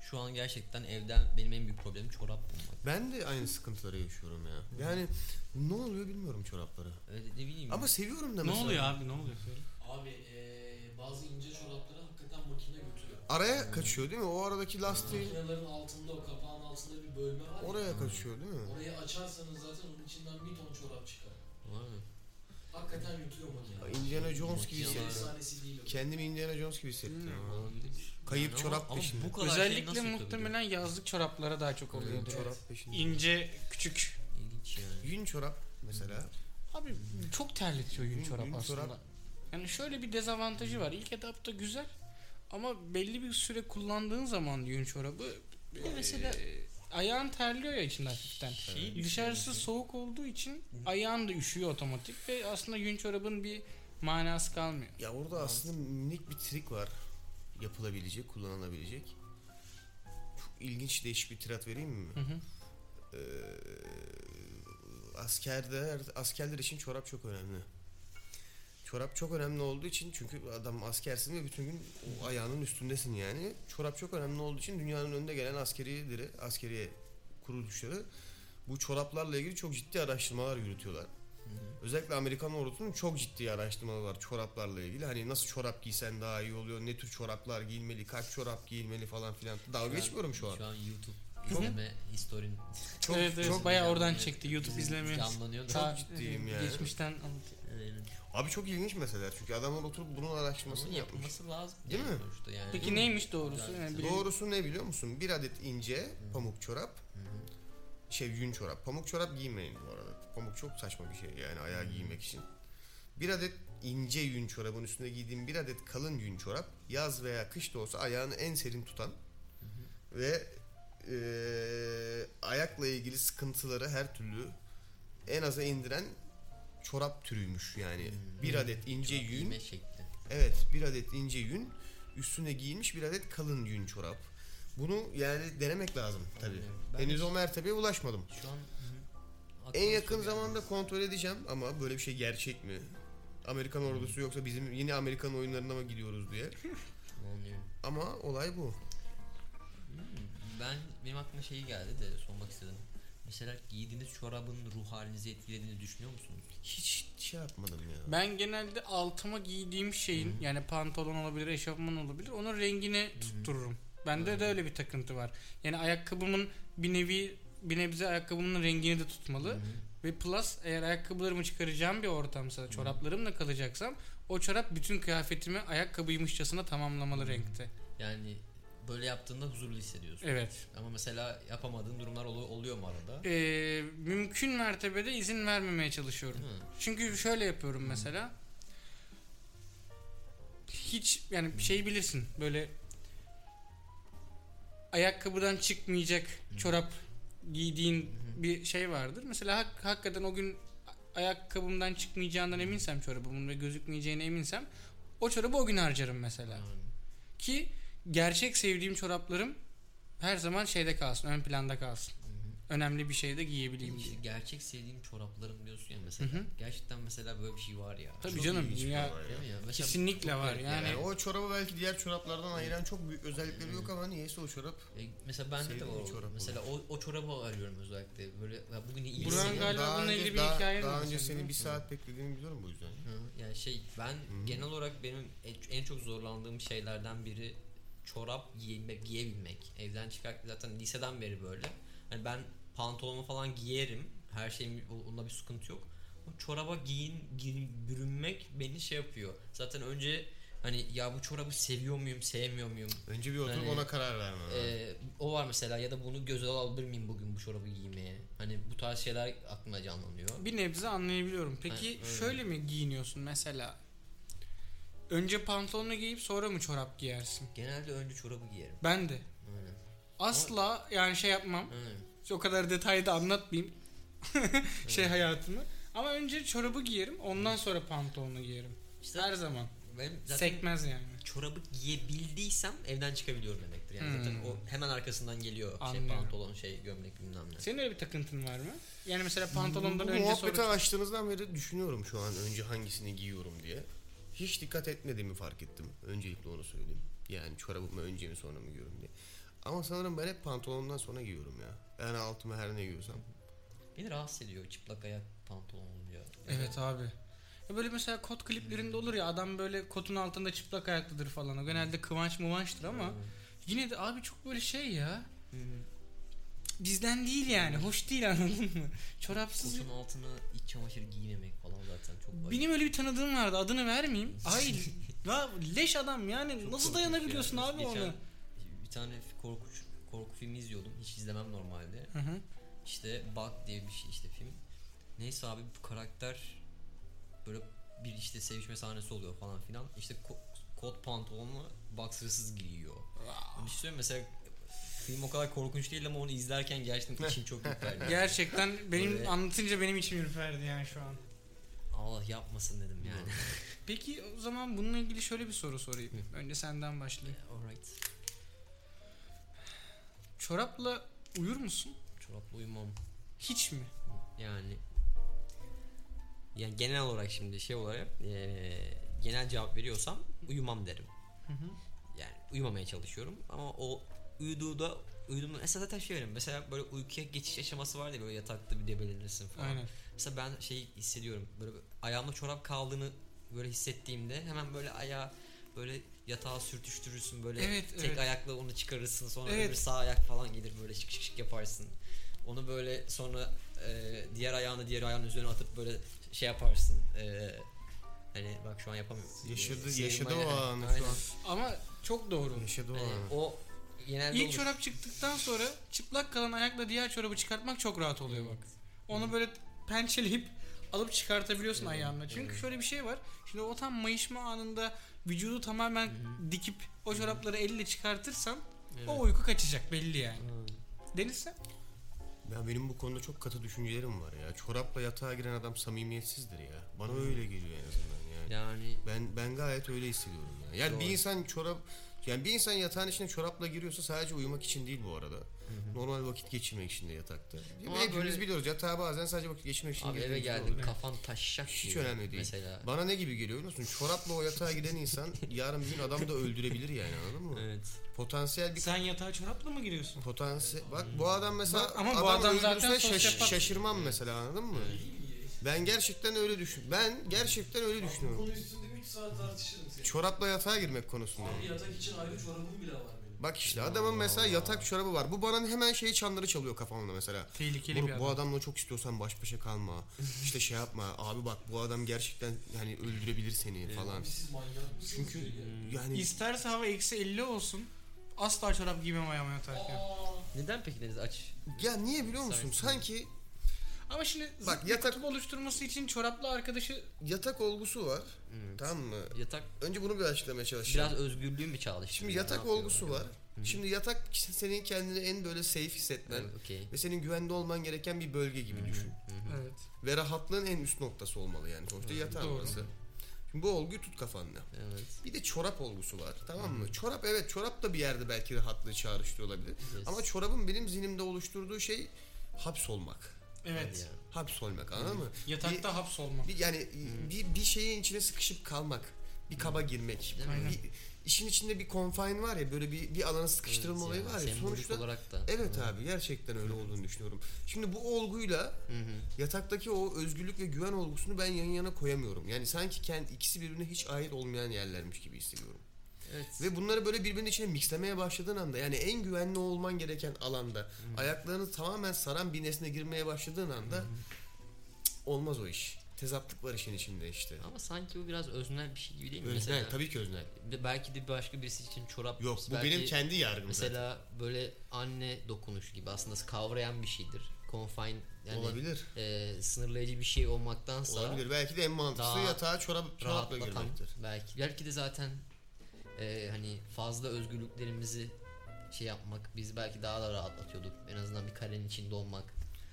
şu an gerçekten evden benim en büyük problemim çorap bulmak. Ben de aynı sıkıntıları yaşıyorum ya. Yani ne oluyor bilmiyorum çoraplara. Öyle ne bileyim. Ama seviyorum da Ne mesela. oluyor abi ne oluyor söyle. Abi eee, bazı ince çorapları hakikaten makine götürüyor. Araya kaçıyor değil mi? O aradaki lastiğin Makinelerin altında o kapağın altında bir bölme var. ya. oraya kaçıyor değil mi? Orayı açarsanız zaten onun içinden bir ton çorap çıkar. Var mı? Hakikaten yutuyor makine. Indiana Jones gibi Makineler- hissettim. Efsanesi değil o. Kendimi Indiana Jones gibi hissettim. Hmm. Olabilir. Kayıp Yani çorap ama, ama peşinde. bu kadar şey Özellikle nasıl yapabiliyor? muhtemelen yazlık çoraplara daha çok oluyordu. Çorap peşinde. İnce, küçük. İlginç yani. Yün çorap mesela. Abi çok terletiyor yün Yün- çorap yün aslında. çorap- Yani şöyle bir dezavantajı var. İlk etapta güzel ama belli bir süre kullandığın zaman yün çorabı de mesela- ayağın terliyor ya içinde hafiften. Şeyi Dışarısı soğuk olduğu için ayağın da üşüyor otomatik ve aslında yün çorabın bir manası kalmıyor. Ya orada aslında minik bir trik var. Yapılabilecek, kullanılabilecek. Çok ilginç değişik bir tirat vereyim mi? Hı hı. Ee, askerde askerler için çorap çok önemli. Çorap çok önemli olduğu için çünkü adam askersin ve bütün gün o ayağının üstündesin yani. Çorap çok önemli olduğu için dünyanın önünde gelen askerileri, askeriye kuruluşları bu çoraplarla ilgili çok ciddi araştırmalar yürütüyorlar. Özellikle Amerikan ordusunun çok ciddi araştırmaları var çoraplarla ilgili. Hani nasıl çorap giysen daha iyi oluyor, ne tür çoraplar giyilmeli, kaç çorap giyilmeli falan filan. Dalga geçmiyorum şu an. Şu an YouTube Çok- izleme historin Çok, evet evet çok bayağı oradan çekti YouTube izleme. canlanıyor da. Ta- ciddiyim yani. Geçmişten anlatıyor. Abi çok ilginç meseleler çünkü adamlar oturup bunun araştırmasını yapmış. yapılması lazım. Değil mi? Sonuçta yani. Peki neymiş doğrusu? Yani Doğrusu ne biliyor musun? Bir adet ince pamuk çorap. Şey yün çorap. Pamuk çorap giymeyin bu arada. Pamuk çok saçma bir şey yani ayağa giymek için. Bir adet ince yün çorabın üstüne giydiğin bir adet kalın yün çorap yaz veya kış da olsa ayağını en serin tutan ve eee, ayakla ilgili sıkıntıları her türlü en aza indiren çorap türüymüş yani. Bir adet ince yün Giyme şekli. Evet bir adet ince yün üstüne giyilmiş bir adet kalın yün çorap. Bunu yani denemek lazım tabi. Henüz o mertebeye ulaşmadım. Şu an En yakın zamanda kontrol edeceğim ama böyle bir şey gerçek mi? Amerikan ordusu yoksa bizim yine Amerikan oyunlarına mı gidiyoruz diye. Ama olay bu. Ben benim aklıma şeyi geldi de sormak istedim. Mesela giydiğiniz çorabın ruh halinizi etkilediğini düşünüyor musunuz? Hiç şey yapmadım ya. Ben genelde altıma giydiğim şeyin yani pantolon olabilir, eşofman olabilir. Onun rengini tuttururum. Bende de öyle bir takıntı var. Yani ayakkabımın bir nevi bir nebze ayakkabımın rengini de tutmalı. Ve plus eğer ayakkabılarımı çıkaracağım bir ortamsa, çoraplarımla kalacaksam o çorap bütün kıyafetimi ayakkabıymışçasına tamamlamalı renkte. Yani böyle yaptığında huzurlu hissediyorsun. Evet. Ama mesela yapamadığın durumlar olu- oluyor mu arada? Ee, mümkün mertebede izin vermemeye çalışıyorum. Mi? Çünkü şöyle yapıyorum mesela. Hiç yani şey bilirsin böyle ayakkabıdan çıkmayacak çorap giydiğin bir şey vardır. Mesela hak- hakikaten o gün ayakkabımdan çıkmayacağından eminsem çorabımın ve gözükmeyeceğine eminsem o çorabı o gün harcarım mesela. Yani. Ki gerçek sevdiğim çoraplarım her zaman şeyde kalsın, ön planda kalsın. Önemli bir şey de giyebileyim diye. Gerçek sevdiğim çoraplarım diyorsun ya mesela. Hı hı. Gerçekten mesela böyle bir şey var ya. Tabii Çok canım ya ya? Mesela kesinlikle var yani. Yani o çorabı belki diğer çoraplardan ayıran çok büyük özellikleri yok ama niyeyse o çorap E, mesela bende de var. o. çorap Mesela o, o çorabı arıyorum özellikle. Böyle ya bugün iyi hissediyorum. galiba daha bununla ilgili bir daha, hikayen daha var önce seni bir saat beklediğimi biliyorum bu yüzden. Hı, Yani şey ben genel olarak benim en- en çok zorlandığım şeylerden biri çorap giymek, giyebilmek. Evden çıkar zaten liseden beri böyle. Hani ben pantolonumu falan giyerim. Her şeyim onda bir sıkıntı yok. O çoraba giyin, giyin bürünmek beni şey yapıyor. Zaten önce hani ya bu çorabı seviyor muyum, sevmiyor muyum? Önce bir oturup Hani, ona karar lazım. Ee, o var mesela ya da bunu göze alabilir miyim bugün bu çorabı giymeye? Hani bu tarz şeyler aklıma canlanıyor. Bir nebze anlayabiliyorum. Peki Ha, öyle. şöyle mi giyiniyorsun mesela? Önce pantolonu giyip sonra mı çorap giyersin? Genelde önce çorabı giyerim. Ben de. Aynen. Asla yani şey yapmam. Aynen. O kadar detayda anlatmayayım. şey hayatımı. Ama önce çorabı giyerim. Ondan sonra pantolonu giyerim. İşte Her zaman. benim zaten Sekmez yani. çorabı giyebildiysem evden çıkabiliyorum demektir. Yani zaten Hmm. o hemen arkasından geliyor şey Anlıyorum. pantolon şey gömlek bilmem ne. Senin öyle bir takıntın var mı? Yani mesela pantolondan Bu önce muhabbeti sonra... açtığınızdan beri düşünüyorum şu an önce hangisini giyiyorum diye. Hiç dikkat etmediğimi fark ettim. Öncelikle onu söyleyeyim. Yani çorabımı önce mi sonra mı giyiyorum diye. Ama sanırım ben hep pantolondan sonra giyiyorum ya. Yani altıma her ne giyiyorsam. Beni rahatsız ediyor çıplak ayak pantolon olunca. Evet abi. Ya böyle mesela kot kliplerinde olur ya adam böyle kotun altında çıplak ayaklıdır falan. O genelde kıvanç mıvançtır ama yine de abi çok böyle şey ya. Bizden değil yani. Hoş değil anladın mı? Çorapsız. Kotun altına iç çamaşır giymemek falan zaten çok ayıp. Benim öyle bir tanıdığım vardı. Adını vermeyeyim. Ay la leş adam yani. Çok Nasıl dayanabiliyorsun ya. abi Geçen ona? Bir tane korkunç korku filmi izliyordum. Hiç izlemem normalde. Hı hı. İşte Bug diye bir şey işte film. Neyse abi bu karakter böyle bir işte sevişme sahnesi oluyor falan filan. İşte ko- kot pantolonla boxersız giyiyor. Bir şey mesela film o kadar korkunç değil ama onu izlerken gerçekten içim çok ürperdi. Gerçekten benim Böyle- anlatınca benim içim ürperdi yani şu an. Allah yapmasın dedim yani. Peki o zaman bununla ilgili şöyle bir soru sorayım. Önce senden başlayayım. Alright. Çorapla uyur musun? Çorapla uyumam. Hiç mi? Yani yani genel olarak şimdi şey olarak eee, genel cevap veriyorsam uyumam derim. Hı hı. Yani uyumamaya çalışıyorum ama o uyuduğu uyuduğumda mesela zaten şey verim mesela böyle uykuya geçiş aşaması var ya böyle yatakta bir debelenirsin falan. Aynen. Mesela ben şey hissediyorum böyle ayağımda çorap kaldığını böyle hissettiğimde hemen böyle ayağı böyle yatağa sürtüştürürsün böyle Evet, tek evet. ayakla onu çıkarırsın sonra Evet. öbür sağ ayak falan gelir böyle şık şık şık yaparsın. Onu böyle sonra e, diğer ayağını diğer ayağının üzerine atıp böyle şey yaparsın. E, hani bak şu an yapamıyorum. Yaşadı, yaşadı o yani. anı şu an. Ama çok doğru. Yaşadı o Hani anı. o genelde İlk olur. çorap çıktıktan sonra çıplak kalan ayakla diğer çorabı çıkartmak çok rahat oluyor bak. Onu böyle pençeleyip alıp çıkartabiliyorsun ayağınla. Çünkü şöyle bir şey var. Şimdi o tam mayışma anında vücudu tamamen dikip o çorapları elle çıkartırsan o uyku kaçacak belli yani. Deniz sen? Ya benim bu konuda çok katı düşüncelerim var ya. Çorapla yatağa giren adam samimiyetsizdir ya. Bana öyle geliyor en azından yani. Yani Ben ben gayet öyle hissediyorum ya. Yani bir Doğru. insan çorap yani bir insan yatağın içine çorapla giriyorsa sadece uyumak için değil bu arada. Normal vakit geçirmek için de yatakta. Ama Hepimiz böyle- biliyoruz yatağa bazen sadece vakit geçirmek için abi eve geldin oluyor. kafan taşacak Hiç gibi önemli değil. Mesela. Bana ne gibi geliyor biliyor musun? Çorapla o yatağa giren insan yarın bir gün adam da öldürebilir yani anladın mı? Evet. Potansiyel bir Sen yatağa çorapla mı giriyorsun? potansiyel bak bu adam mesela Bak, ama bu adam zaten şaş- şaşırmam mesela anladın mı? Ben gerçekten öyle düşün. Ben gerçekten öyle Bu düşünüyorum. konu üstünde 3 saat tartışırım seni. Çorapla yatağa girmek konusunda. Abi yatak için ayrı çorabım bile var benim. Bak işte adamın mesela yatak çorabı var. Bu bana hemen şeyi çanları çalıyor kafamda mesela. Tehlikeli Moruk, bir bu adam. adamla çok istiyorsan baş başa kalma. işte şey yapma. Abi bak bu adam gerçekten yani öldürebilir seni falan. Abi siz manyak mısınız? Çünkü ya? yani İsterse hava eksi 50 olsun. Asla çorap giymem ayağıma yatarken. Neden peki Deniz aç? ya niye biliyor musun? Sanki Ama şimdi Bak, yatak- kutup oluşturması için çoraplı arkadaşı yatak olgusu var. Evet. Tamam mı? Yatak Önce bunu bir açıklamaya çalışacağım. biraz özgürlüğün mi çalıştı? Şimdi yatak olgusu var. Şimdi yatak senin kendini en böyle safe hissetmen Evet, okey. ve senin güvende olman gereken bir bölge gibi düşün. Evet. Ve rahatlığın en üst noktası olmalı yani. Sonuçta yatağın Doğru. orası. Şimdi bu olguyu tut kafanda. Evet. Bir de çorap olgusu var tamam mı? Çorap evet çorap da bir yerde belki rahatlığı çağrıştırıyor olabilir. Yes. Ama çorabın benim zihnimde oluşturduğu şey hapsolmak. Evet. Hadi ya. Hapsolmak anladın mı? Yatakta hapsolma. Bir, yani bir, bir şeyin içine sıkışıp kalmak. Bir kaba girmek. Aynen. Bir, işin içinde bir confine var ya böyle bir, bir alana sıkıştırılma Evet olayı var ya. Sonuçta olarak da. Evet abi gerçekten öyle olduğunu düşünüyorum. Şimdi bu olguyla Hı hı. yataktaki o özgürlük ve güven olgusunu ben yan yana koyamıyorum. Yani sanki kendi ikisi birbirine hiç ait olmayan yerlermiş gibi hissediyorum. Evet. Ve bunları böyle birbirinin içine mixlemeye başladığın anda yani en güvenli olman gereken alanda ayaklarını tamamen saran bir nesne girmeye başladığın anda cık, olmaz o iş. Tezatlık var işin içinde işte. Ama sanki bu biraz öznel bir şey gibi değil mi? Öznel Mesela tabii ki öznel. de- belki de başka birisi için çorap Yok bu belki benim kendi yargım zaten. mesela böyle anne dokunuşu gibi aslında kavrayan bir şeydir. Confine yani Olabilir. e, sınırlayıcı bir şey olmaktansa Olabilir. Belki de en mantıklısı yatağa çorap, çorapla girmektir. belki belki de zaten e, hani fazla özgürlüklerimizi şey yapmak bizi belki daha da rahatlatıyorduk. En azından bir karenin içinde olmak.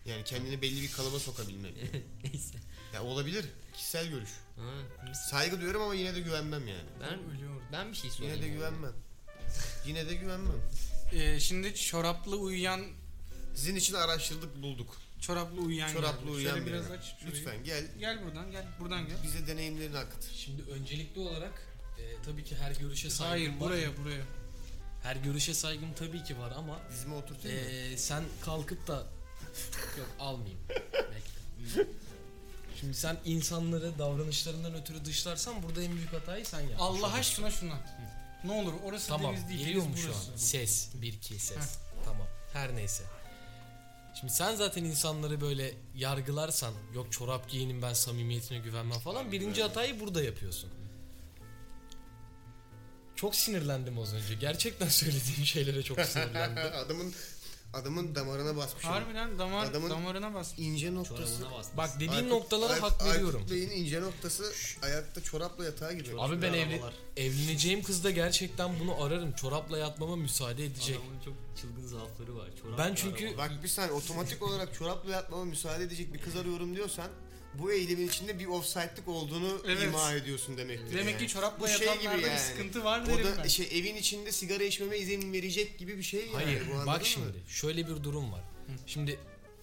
Yani kendini belli bir kalıba sokabilmek. Neyse. ya olabilir. Kişisel görüş. Ha, Saygı duyuyorum ama yine de güvenmem yani. ben Ölüyorum. ben bir şey sorayım. Yine de güvenmem. Yine de güvenmem. Ee, şimdi çoraplı uyuyan Sizin için araştırdık bulduk. çoraplı uyuyan Çoraplı geldi. uyuyan Şöyle biraz aç. şurayı. Lütfen gel. Gel buradan gel. Buradan gel. Bize deneyimlerini akıt. Şimdi öncelikli olarak e, tabii ki her görüşe saygım Hayır var. buraya buraya. Her görüşe saygım tabii ki var ama Dizime oturtayım mı? e, sen kalkıp da yok almayayım. Bekle. Şimdi sen insanları davranışlarından ötürü dışlarsan burada en büyük hatayı sen yapmış Allah olursun. aşkına şuna. Ne olur orası Tamam deniz değil. geliyor deniz mu şu burası. an? Ses. Bir iki ses. Heh. Tamam. Her neyse. Şimdi sen zaten insanları böyle yargılarsan yok çorap giyinim ben samimiyetine güvenmem falan birinci hatayı burada yapıyorsun. Çok sinirlendim az önce. Gerçekten söylediğim şeylere çok sinirlendim. adamın adamın damarına basmışım. Harbiden damar, Adamın- damarına bas. İnce noktası. Bak dediğin Aykut- noktalara Ay- hak veriyorum. Aykut Bey'in ince noktası ayakta çorapla yatağa girmek. Abi ben evli, evleneceğim kızda gerçekten bunu ararım. Çorapla yatmama müsaade edecek. Adamın çok çılgın zaafları var. Çorap Ben çünkü-. Bak bir saniye otomatik olarak çorapla yatmama müsaade edecek bir kız arıyorum diyorsan bu eylemin içinde bir offside'lık olduğunu Evet. ima ediyorsun demektir. Demek yani. ki çorapla Bu şey gibi bir yani. sıkıntı var O derim da ben. şey evin içinde sigara içmeme izin verecek gibi bir şey yani. Hayır bu, bak mı? şimdi şöyle bir durum var. Şimdi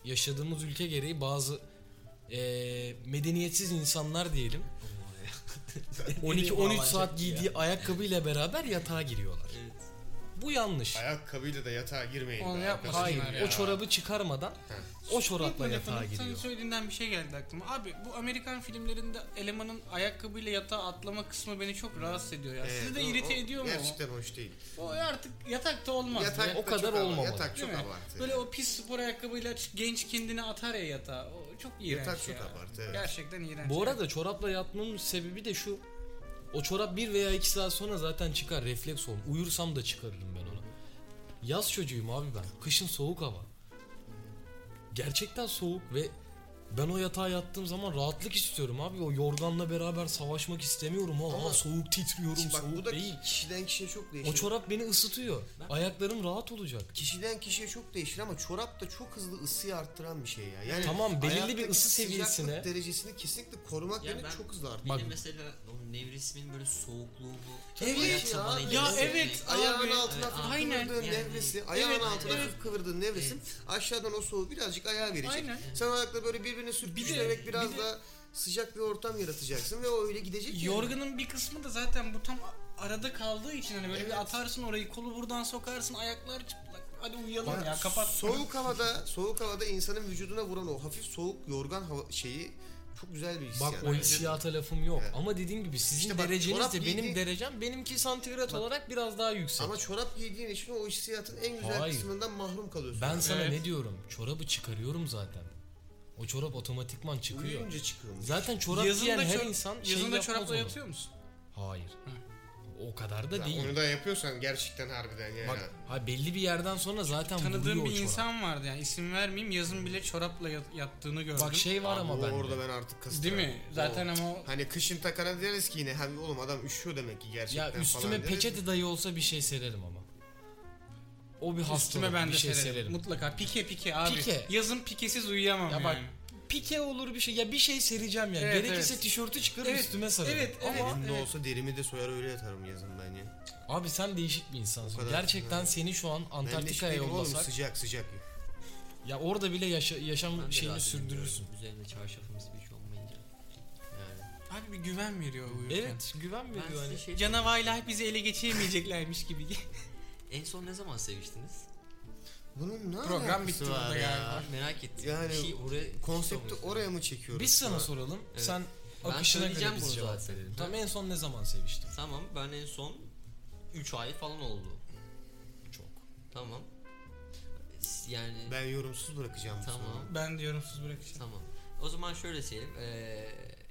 yaşadığımız ülke gereği bazı eee, medeniyetsiz insanlar diyelim 12-13 saat giydiği ayakkabıyla beraber yatağa giriyorlar. Bu yanlış. Ayakkabıyla da yatağa girmeyin. Onu arkadaşım Hayır. ya. O çorabı çıkarmadan o çorapla yatağa giriyor. Senin söylediğinden bir şey geldi aklıma. Abi bu Amerikan filmlerinde elemanın ayakkabıyla yatağa atlama kısmı beni çok rahatsız ediyor ya. Evet, Sizi de o- irite o ediyor mu Gerçekten hoş değil. o? Artık yatakta olmaz. Yatak be. o da kadar olmamalı. Yatak çok abartı. Böyle o pis spor ayakkabıyla genç kendini atar ya yatağa. O çok iğrenç Yatak çok ya. abartı, evet. Gerçekten iğrenç. Bu arada çorapla yatmamın sebebi de şu. O çorap bir veya iki saat sonra zaten çıkar. Refleks olur. Uyursam da çıkarırım ben onu. Yaz çocuğuyum abi ben. Kışın soğuk hava. Gerçekten soğuk ve ben o yatağa yattığım zaman rahatlık istiyorum abi. O yorganla beraber savaşmak istemiyorum. Ha, Ama- ha, soğuk titriyorum. Bak soğuk bu da değil. kişiden kişiye çok değişir. O çorap beni ısıtıyor. Ayaklarım rahat olacak. Kişiden kişiye çok değişir ama çorap da çok hızlı ısıyı arttıran bir şey ya. Yani Tamam, belirli bir ayaktaki ısı seviyesine- sıcaklık derecesini kesinlikle korumak Ya beni ben- çok hızlı. Bak- Benim mesela o nevrismin böyle soğukluğunu Evet ayak ya. Ya evet. Ayağın Abi, altına evet, hafif aynen. kıvırdığın Yani- nevresi, ayağın Evet, altına evet. hafif kıvırdığın nevresin aşağıdan o soğuğu birazcık ayağa verecek. Aynen. Sen ayakla böyle birbirine sürtüşerek biraz bir de- daha sıcak bir ortam yaratacaksın ve o öyle gidecek. yani. Yorganın bir kısmı da zaten bu tam arada kaldığı için hani böyle Evet. bir atarsın orayı kolu buradan sokarsın ayaklar çıplak. Hadi uyuyalım Bak, ya kapat. Soğuk havada, soğuk havada insanın vücuduna vuran o hafif soğuk yorgan hava şeyi çok güzel bir hissiyat. Bak o hissiyata lafım yok. Evet. Ama dediğim gibi sizin İşte bak, dereceniz de benim giydiğin- derecem benimki santigrat olarak biraz daha yüksek. Ama çorap giydiğin için o hissiyatın en güzel Hayır. kısmından mahrum kalıyorsun. ben sana Evet. ne diyorum? Çorabı çıkarıyorum zaten. O çorap otomatikman çıkıyor. Uyuyunca çıkıyormuş. Zaten çorap yazın giyen da, her çor- insan şey yazın da yapmaz çorapla onu. yatıyor musun? Hayır. O kadar da Ya değil. Onu da yapıyorsan gerçekten harbiden yani. Bak ha belli bir yerden sonra zaten Tanıdığım vuruyor bir o çorap. insan vardı yani isim vermeyeyim yazın bile çorapla yat- yattığını gördüm. Bak şey var Abi ama o bende. orada ben artık Değil kastırıyorum. mi? Zaten O- ama o- Hani kışın takana deriz ki yine hani oğlum adam üşüyor demek ki gerçekten Ya falan üstüme deriz. peçete dayı olsa bir şey sererim ama. O bir hastalık. üstüme ben bir de şey sererim. Mutlaka pike pike abi. Pike. Yazın pikesiz uyuyamam Ya yani. bak pike olur bir şey. Ya bir şey sereceğim ya. Evet, Gerekirse evet. tişörtü çıkarır Evet, üstüme sararım. evet, evet. Ama Elimde olsa derimi de soyar öyle yatarım yazın ben ya. abi sen değişik bir insansın. O kadar. Gerçekten seni şu an Ben Antarktika'ya değilim oğlum yollasak sıcak sıcak. ya orada bile yaşa- yaşam Ben şeyini sürdürürsün. Üzerinde çarşafımız bir şey olmayınca. Yani. Abi bir güven veriyor uyurken. Evet, güven Ben veriyor hani. size şey Canavaylar bizi ele geçiremeyeceklermiş gibi. En son ne zaman seviştiniz? Bunun ne Program bitti ya? galiba. Ben merak ettim. Yani bir şey oraya Konsepti oraya mı çekiyoruz? Biz sana soralım. Evet. Sen Ben akışına göre biz bunu cevap zaten. verelim. Tamam en son ne zaman seviştin? Tamam ben en son 3 ay falan oldu. Çok. Tamam. Yani Ben yorumsuz bırakacağım bu Tamam. soruyu. Ben diyorum siz bırakacağım. tamam. O zaman şöyle söyleyeyim. Ee,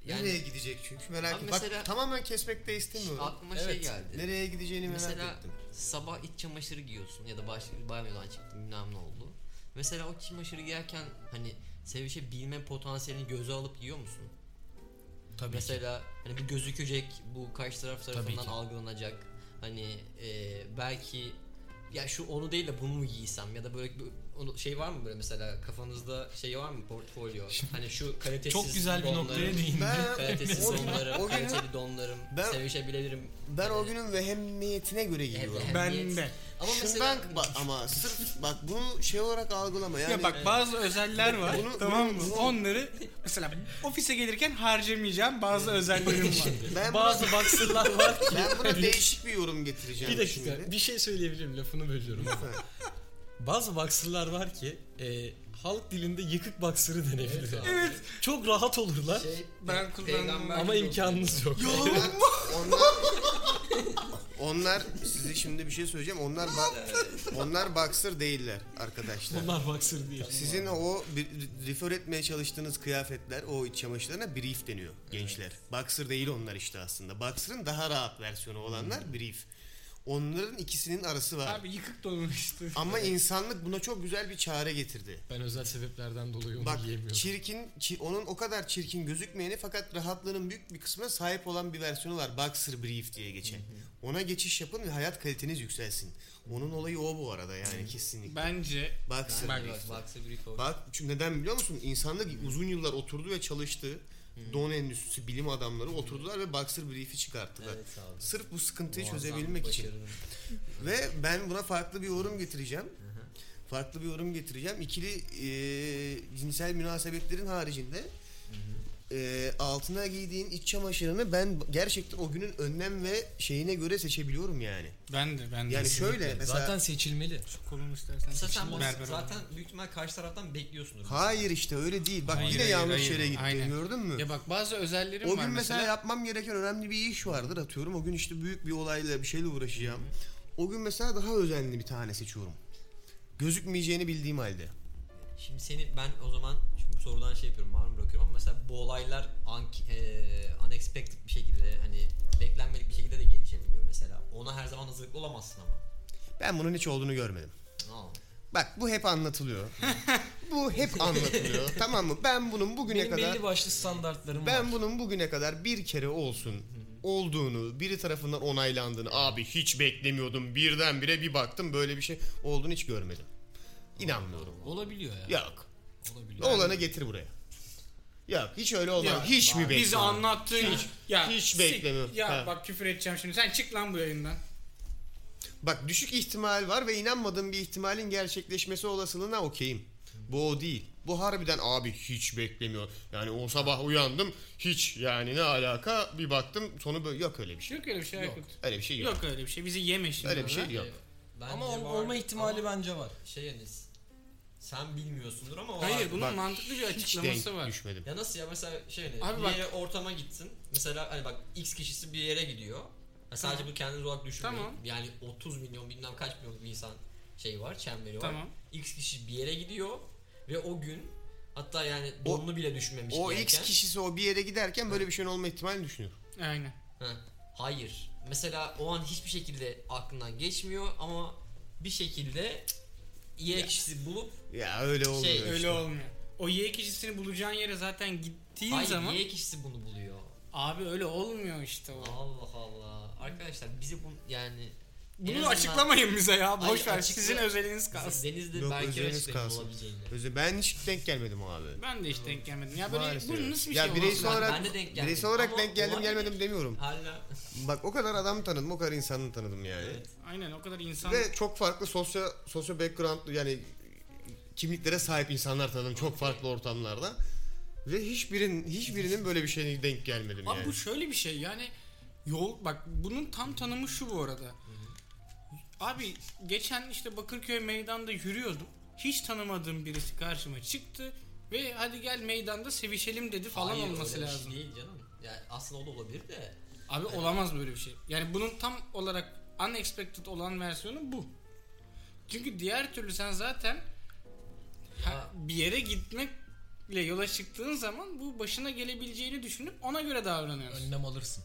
yani Nereye gidecek çünkü merak ettim. mesela- Bak tamamen kesmek de istemiyorum. aklıma şey Evet. geldi. Nereye gideceğini merak Mesela ettim. sabah iç çamaşırı giyiyorsun ya da başka bir banyodan çıktın bilmem ne oldu. Mesela o çamaşırı giyerken hani sevişebilme potansiyelini göze alıp giyiyor musun? Tabii ki. Mesela hani bir gözükecek bu karşı taraf tarafından ki. algılanacak. Hani e, belki ya şu onu değil de bunu mu giysem ya da böyle şey var mı böyle mesela kafanızda şey var mı portfolyo? hani şu kalitesiz Çok güzel bir donlarım, noktaya değindin. Ben, Kalitesiz o, donlarım, o günün, kaliteli donlarım, Ben- sevişebilirim. ben o günün vehemmiyetine göre giyiyorum. Evet. Ben de. Ama Şundan mesela bak ama sırf bak bunu şey olarak algılama yani. ya bak bazı özeller var Bunu- tamam mı? bunu- Onları mesela ofise gelirken harcamayacağım bazı özellerim var. ben Bazı boxer'lar var ki. ben buna değişik bir yorum getireceğim. bir dakika şimdi. bir şey söyleyebilirim lafını bölüyorum. Bazı boxer'lar var ki e, halk dilinde yıkık boxer'ı denebilir. Evet. Çok rahat olurlar şey, Ben pe- kullandım. peygamber ama gibi imkanınız yok. onlar, onlar, onlar size şimdi bir şey söyleyeceğim. Onlar bak onlar boxer değiller arkadaşlar. Bunlar boxer değil. Sizin o bir, refer etmeye çalıştığınız kıyafetler, o iç çamaşırlarına brief deniyor gençler. Boxer değil onlar işte aslında. Boxer'ın daha rahat versiyonu olanlar brief. Onların ikisinin arası var. Abi yıkık donu işte. Ama insanlık buna çok güzel bir çare getirdi. Ben özel sebeplerden dolayı onu Bak giyemiyorum. çirkin, çi- onun o kadar çirkin gözükmeyeni fakat rahatlığının büyük bir kısmına sahip olan bir versiyonu var. Boxer Brief diye geçen. Ona geçiş yapın ve hayat kaliteniz yükselsin. Onun olayı o bu arada yani kesinlikle. Bence Boxer Brief. bak boxer brief. Bak çünkü neden biliyor musun? İnsanlık uzun yıllar oturdu ve çalıştı. Don endüstrisi bilim adamları oturdular ve Boxer Brief'i çıkarttılar. Evet abi. Sırf bu sıkıntıyı Muazzam çözebilmek için. Ve ben buna farklı bir yorum getireceğim. Farklı bir yorum getireceğim. İkili e, cinsel münasebetlerin haricinde e, altına giydiğin iç çamaşırını ben gerçekten o günün önlem ve şeyine göre seçebiliyorum yani. Ben de ben de. Yani şöyle mesela Zaten seçilmeli. Kolumu istersen. Mesela sen bunu zaten büyük ihtimal karşı taraftan bekliyorsundur. hayır işte öyle değil. Bak Hayır, yine hayır, yanlış hayır. yere gittin Aynen. gördün mü? Ya bak bazı özellerim o var gün mesela, mesela. yapmam gereken önemli bir iş vardır atıyorum. O gün işte büyük bir olayla bir şeyle uğraşacağım. O gün mesela daha özenli bir tane seçiyorum. Gözükmeyeceğini bildiğim halde. Şimdi seni ben o zaman sorudan şey yapıyorum malum bırakıyorum ama mesela bu olaylar un- e, unexpected bir şekilde hani beklenmedik bir şekilde de gelişebiliyor mesela. Ona her zaman hazırlıklı olamazsın ama. Ben bunun hiç olduğunu görmedim. Aa. Bak bu hep anlatılıyor. bu hep anlatılıyor. tamam mı? Ben bunun bugüne Benim kadar belli başlı standartlarım ben var. bunun bugüne kadar bir kere olsun olduğunu, biri tarafından onaylandığını, abi hiç beklemiyordum. Birdenbire bir baktım böyle bir şey olduğunu hiç görmedim. İnanmıyorum. Olabiliyor ya. Yok. Olabiliyor. Olanı getir buraya. Yok hiç öyle olmaz. Ya, hiç mi Bizi beklemiyorum? anlattığın Hiç-. Ya, hiç beklemiyorum. Ya Ha. bak küfür edeceğim şimdi. Sen çık lan bu yayından. Bak düşük ihtimal var ve inanmadığım bir ihtimalin gerçekleşmesi olasılığına okeyim. Bu o değil. Bu harbiden abi hiç beklemiyor. Yani o sabah uyandım hiç yani ne alaka bir baktım sonu böyle yok öyle bir şey. Yok öyle bir şey Aykut. Öyle bir şey yok. Yok öyle bir şey. Bizi yeme şimdi. Öyle bir şey yok. Bence Ama var. olma ihtimali Ama bence var. Şey yani sen bilmiyorsundur ama o Hayır bunun Bak, mantıklı bir Hiç açıklaması denk var. düşmedim. Ya nasıl ya mesela şey hani Abi bir bak- yere ortama gitsin. Mesela hani bak X kişisi bir yere gidiyor. Ha, sadece Tamam. bu kendiniz olarak düşünmeyin. Tamam. Yani 30 milyon bilmem kaç milyon bir insan şey var, çemberi var. Tamam. X kişi bir yere gidiyor ve o gün hatta yani donunu bile düşünmemiş O X kişisi o bir yere giderken böyle bir şeyin olma ihtimalini düşünüyor. Aynen. Ha, hayır. Mesela o an hiçbir şekilde aklından geçmiyor ama bir şekilde Y kişisi bulup Ya öyle olmuyor Şey, işte. Öyle olmuyor. O Y kişisini bulacağın yere zaten gittiğin hayır zaman Y kişisi bunu buluyor. abi öyle olmuyor işte o. Allah Allah. Arkadaşlar bizi bu yani Bunu azından- açıklamayın bize ya. Boş Hayır, ver. açıkla- Sizin özeliniz kalsın. Denizde Yok, belki özeliniz kalsın. Özel- Ben hiç denk gelmedim abi. Ben de hiç denk gelmedim. Ya böyle Maalesef. bu nasıl bir ya şey bireysel olarak ben de denk gelmedim. bireysel olarak Ama denk geldim gelmedim demiyorum. Hala Bak o kadar adam tanıdım, o kadar insanı tanıdım yani. Evet. Aynen o kadar insan. Ve çok farklı sosyo sosyo background yani kimliklere sahip insanlar tanıdım çok farklı ortamlarda. Ve hiçbirinin hiçbirinin böyle bir şeyine denk gelmedim Abi yani. bu şöyle bir şey yani yol bak bunun tam tanımı şu bu arada. Abi geçen işte Bakırköy meydanda yürüyordum. Hiç tanımadığım birisi karşıma çıktı ve hadi gel meydanda sevişelim dedi falan Hayır, olması öyle bir lazım. Şey değil canım. Yani aslında o da olabilir de. Abi olamaz böyle bir şey. Yani bunun tam olarak unexpected olan versiyonu bu. Çünkü diğer türlü sen zaten ha- Ya- bir yere gitmekle yola çıktığın zaman bu başına gelebileceğini düşünüp ona göre davranıyorsun. Önlem alırsın.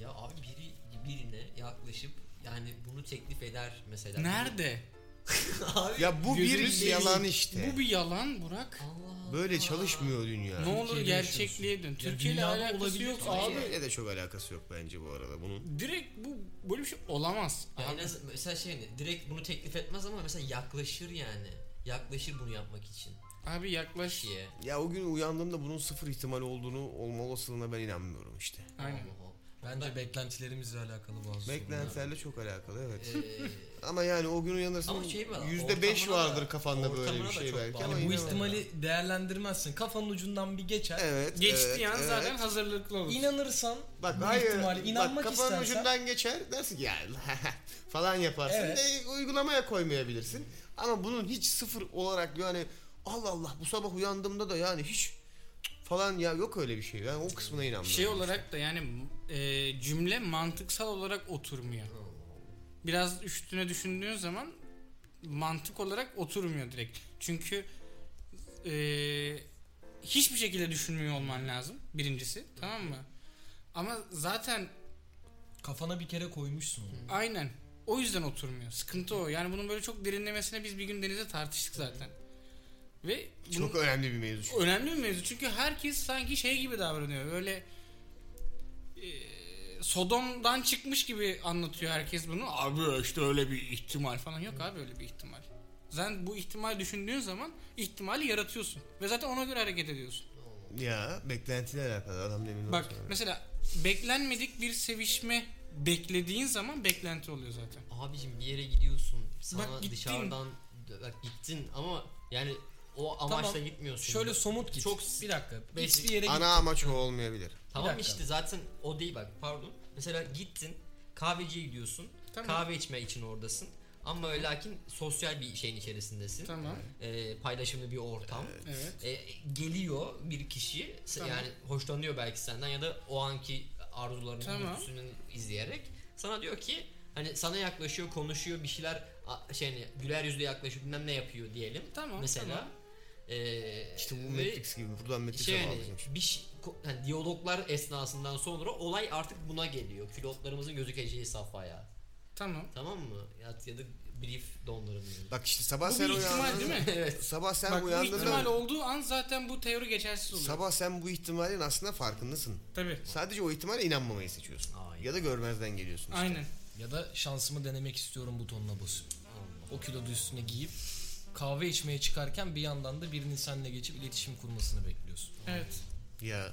Ya abi biri birine yaklaşıp yani bunu teklif eder mesela. Nerede? abi Ya bu bir seveyim. yalan işte. Bu bir yalan Burak. Allah Böyle Allah. çalışmıyor dünya. Ne olur Türkiye'de gerçekliğe dön. Türkiye ile dünyada alakası olabilir yok abi. Türkiye'ye de çok alakası yok bence bu arada bunun. Direkt bu böyle bir şey olamaz. Ya en Abi, az, mesela şey direkt bunu teklif etmez ama mesela yaklaşır yani. Yaklaşır bunu yapmak için abi yaklaş. kişiye. Ya o gün uyandığımda bunun sıfır ihtimal olduğunu olma olasılığına ben inanmıyorum işte. Aynen. Allah Allah. Bence beklentilerimizle alakalı bazı. Beklentilerle çok alakalı evet. Ee, Ama yani o gün uyanırsın Ama şey yüzde beş ortamına da- vardır kafanda böyle bir şey belki Yani bu ihtimali değerlendirmezsin. Kafanın ucundan bir geçer. Evet. Geçtiği evet, an evet. zaten hazırlıklı olur. İnanırsan Bak bu hayır. ihtimali bak inanmak kafanın istersen ucundan geçer dersin ki ya falan yaparsın Evet. ve uygulamaya koymayabilirsin. Ama bunun hiç sıfır olarak yani Allah Allah bu sabah uyandığımda da yani hiç falan ya yok öyle bir şey. Ben o kısmına inanmıyorum. Şey olarak da yani e, cümle mantıksal olarak oturmuyor. Biraz üstüne düşündüğün zaman mantık olarak oturmuyor direkt. Çünkü e, hiçbir şekilde düşünmüyor olman lazım birincisi tamam mı? Ama zaten kafana bir kere koymuşsun onu. aynen o yüzden oturmuyor. Sıkıntı o. Yani bunun böyle çok derinlemesine biz bir gün Deniz'e tartıştık zaten. Ve çok önemli bir mevzu. önemli bir mevzu çünkü herkes sanki şey gibi davranıyor. Böyle e, Sodom'dan çıkmış gibi anlatıyor herkes bunu. Abi işte öyle bir ihtimal falan. Yok abi öyle bir ihtimal. Sen bu ihtimal düşündüğün zaman ihtimali yaratıyorsun. Ve zaten ona göre hareket ediyorsun. Ya beklentiyle alakalı. Adam demin bak mesela beklenmedik bir sevişme beklediğin zaman beklenti oluyor zaten. Abicim bir yere gidiyorsun. Sana Bak gittin. dışarıdan bak gittin ama yani o amaçla Tamam. gitmiyorsun. Şöyle somut git. Çok bir dakika. Basic- bir yere git. Ana amaç o olmayabilir. Tamam dakika. işte zaten o değil bak pardon. Mesela gittin kahveciye gidiyorsun. Tamam. Kahve içme için oradasın. Ama öyle lakin sosyal bir şeyin içerisindesin. Tamam. Ee, paylaşımlı bir ortam. Evet. Ee, geliyor bir kişi Tamam. yani hoşlanıyor belki senden ya da o anki arzularının Tamam. dürtüsünü izleyerek sana diyor ki hani sana yaklaşıyor konuşuyor bir şeyler a- şey hani güler yüzle yaklaşıyor bilmem ne yapıyor diyelim. Tamam, Mesela. tamam. Ee, İşte bu Matrix gibi. Buradan Matrix'e şey şimdi. bir şey, hani diyaloglar esnasından sonra olay artık buna geliyor. Pilotlarımızın gözükeceği safhaya. Tamam. Tamam mı? Ya, ya da brief donlarım yani. Bak işte sabah Bu sen bir ihtimal uyandın. değil mi? evet. Sabah sen Bak bu uyandığında ihtimal olduğu an zaten bu teori geçersiz oluyor. sabah sen bu ihtimalin aslında farkındasın. Tabii. Sadece o ihtimale inanmamayı seçiyorsun. Aynen. Ya da görmezden geliyorsun. işte. Aynen. Ya da şansımı denemek istiyorum butonuna basıp. O kilodu üstüne giyip kahve içmeye çıkarken bir yandan da birinin seninle geçip iletişim kurmasını bekliyorsun. Evet. Ya.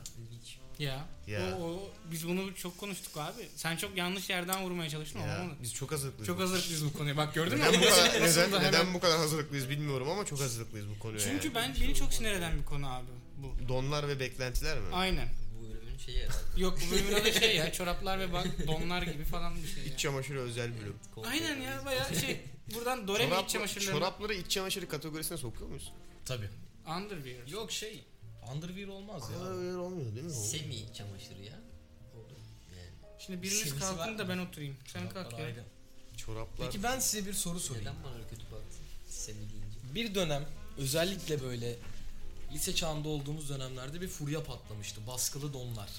Ya. Ya. O, o, biz bunu çok konuştuk abi. Sen çok yanlış yerden vurmaya çalıştın ya olmadı. biz çok hazırlıklıyız. Çok hazırlıklıyız bu konuya. Bak gördün mü? Neden bu kadar, neden, hemen- neden bu kadar hazırlıklıyız bilmiyorum ama çok hazırlıklıyız bu konuya. Çünkü yani. ben beni çok sinir eden bir konu abi bu. Donlar ve beklentiler mi? Aynen. Bu bölümün şeyi herhalde. Yok bu bölümün adı şey ya çoraplar ve bak donlar gibi falan bir şey. İç çamaşırı özel bölüm. Aynen ya bayağı şey. Buradan Doremi Çorap, iç çamaşırları. çorapları iç çamaşırı kategorisine sokuyor muyuz? Tabi. Underwear. Yok şey underwear olmaz ya. Aa, öyle olmuyor değil mi? o? Semi çamaşırı ya. Şimdi biriniz Sevgisi kalkın da mı? ben oturayım. Sen kalk ya. Ayrı. Çoraplar. Peki ben size bir soru sorayım. Neden bana öyle kötü baktın? Semi deyince. Bir dönem özellikle böyle lise çağında olduğumuz dönemlerde bir furya patlamıştı. Baskılı donlar.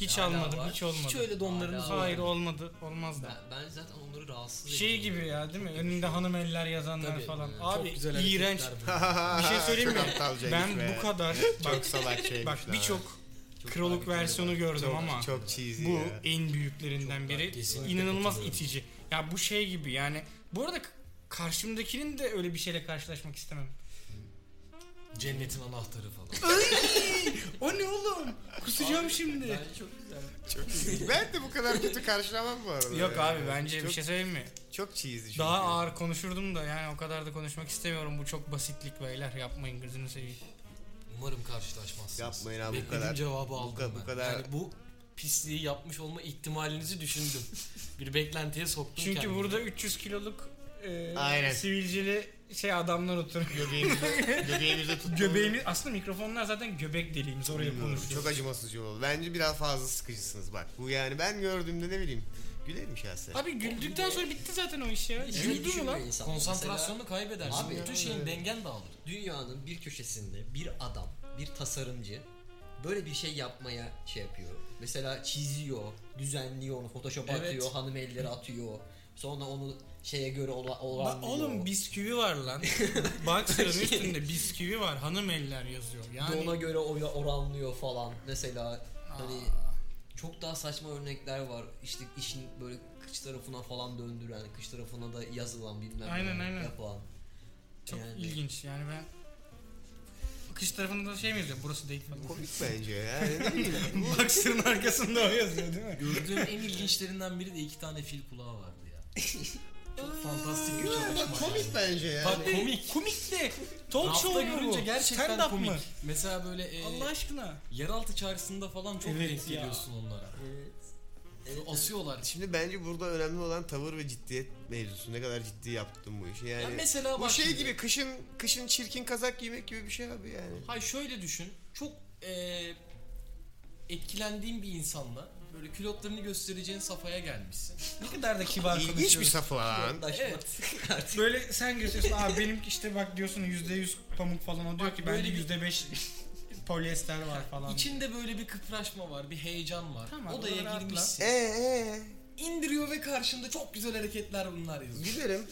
Hiç hala almadım, var. hiç olmadı. Hiç öyle donlarınız Hala var. Hayır olmadı. Olmaz da. Ben, ben zaten onları rahatsız Şey ediyorum. gibi ya değil mi? Önünde hanım eller yazanlar Tabii, falan. evet. Abi Çok güzel iğrenç. hareketler. Bir şey söyleyeyim mi? Çok aptalcaymış Ben be. bu kadar Çok bak, salak şeymiş bak birçok Çok kroluk versiyonu gördüm çok, ama çok cheesy bu ya. en büyüklerinden Çok biri. kesinlikle İnanılmaz katılıyorum. itici. Ya bu şey gibi yani. Bu arada k- karşımdakinin de öyle bir şeyle karşılaşmak istemem. Cennetin anahtarı falan. O ne oğlum? Kusacağım şimdi. Bence çok güzel. Çok cheesy. ben de bu kadar kötü karşılamam bu arada. Yok ya. abi bence çok, bir şey söyleyeyim mi? Çok cheesy çünkü. Daha ağır konuşurdum da yani o kadar da konuşmak istemiyorum. Bu çok basitlik beyler. Yapmayın gözünü seveyim. Umarım karşılaşmazsınız. Yapmayın abi bu Beklediğim kadar. cevabı bu aldım kadar- ben. bu kadar- Yani bu pisliği yapmış olma ihtimalinizi düşündüm. bir beklentiye soktum Çünkü kendimi. burada 300 kiloluk e, Aynen. sivilceli şey adamlar oturuyor. Göbeğimizi, göbeğimizi tuttuğumuz- Göbeğimiz aslında mikrofonlar zaten göbek deliğimiz oraya Bilmiyorum, konuşuyor. Çok acımasızca oldu. Bence biraz fazla sıkıcısınız bak. Bu yani ben gördüğümde ne bileyim. Gülerim şahsen. Abi güldükten sonra bitti zaten o iş ya. Güldü mü lan? insan. konsantrasyonunu kaybedersin. Abi, Bütün şeyin dengen dağılır. Dünyanın bir köşesinde bir adam, bir tasarımcı böyle bir şey yapmaya şey yapıyor. Mesela çiziyor, düzenliyor onu, Photoshop'a Evet. atıyor, hanım elleri atıyor. Sonra onu şeye göre ola, Bak oranlıyor. oğlum bisküvi var lan. Boxer'ın üstünde bisküvi var. Hanım eller yazıyor. Yani ona göre oranlıyor falan. Mesela hani çok daha saçma örnekler var. İşte işin böyle kıç tarafına falan döndüren, kıç tarafına da yazılan bilmem Aynen, ne aynen. yapan. çok Yani- ilginç yani ben kış tarafında da şey mi yazıyor? Burası değil falan. Komik bence ya. Boxer'ın arkasında o yazıyor değil mi? Gördüğüm en ilginçlerinden biri de iki tane fil kulağı vardı ya. Çok fantastik bir çalışma. Komik bence ya. Bak komik. Komik de. Talk show mu görünce gerçekten Stand-up komik. mı? Mesela böyle e, Allah aşkına. yeraltı çarşısında falan çok Evet denk ya. geliyorsun onlara. Evet. Asıyorlar. Şimdi bence burada önemli olan tavır ve ciddiyet mevzusu. Ne kadar ciddi yaptım bu işi. Yani Ya mesela bu bak şey şimdi- gibi kışın kışın çirkin kazak giymek gibi bir şey abi yani. Hayır şöyle düşün. Çok eee etkilendiğin bir insanla böyle külotlarını göstereceğin safhaya gelmişsin. Ne kadar da kibar İlginç bir konuşuyorsun. safı lan. Evet. Böyle sen gösteriyorsun abi benim işte bak diyorsun %100 pamuk falan o diyor Bak ki böyle bende bir- %5 polyester var falan. İçinde böyle bir kıpraşma var, bir heyecan var. Tamam, Odaya rahatla. girmişsin. Ee ee. İndiriyor ve karşında çok güzel hareketler bunlar yazıyor. Gülerim.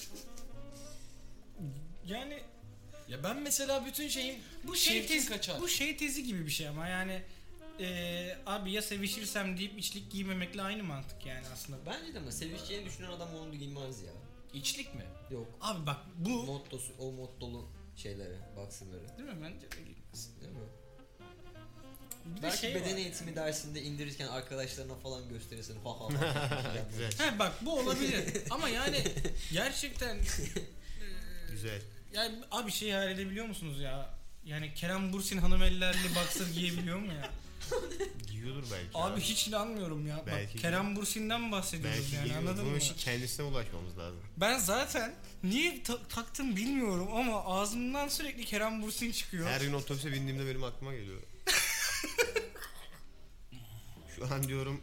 Yani Ya ben mesela bütün şeyin bu şey tezi, kaçar. bu şey tezi gibi bir şey ama yani eee, abi ya sevişirsem deyip içlik giymemekle aynı mantık yani aslında. Bence de ama sevişeceğini düşünen adam onu giymez ya. İçlik mi? Yok. Abi bak bu Mottosu, o mottolu şeyleri, baksınları. değil mi bence de giymez. Değil mi? Bir Belki şey beden var. eğitimi dersinde indirirken arkadaşlarına falan gösterirsin. Ha ha ha. Güzel. He bak bu olabilir ama yani gerçekten Güzel Güzel. Yani abi şey hayal edebiliyor musunuz ya? Yani Kerem Bursin hanım ellerli boxer giyebiliyor mu ya? Giyiyordur belki. Abi hiç inanmıyorum ya. Belki Bak Kerem Bursin'den bahsediyoruz belki yani giyiyordur. anladın Bunun mı? için kendisine ulaşmamız lazım. Ben zaten niye ta- taktım bilmiyorum ama ağzımdan sürekli Kerem Bursin çıkıyor. Her gün otobüse bindiğimde benim aklıma geliyor. Şu an diyorum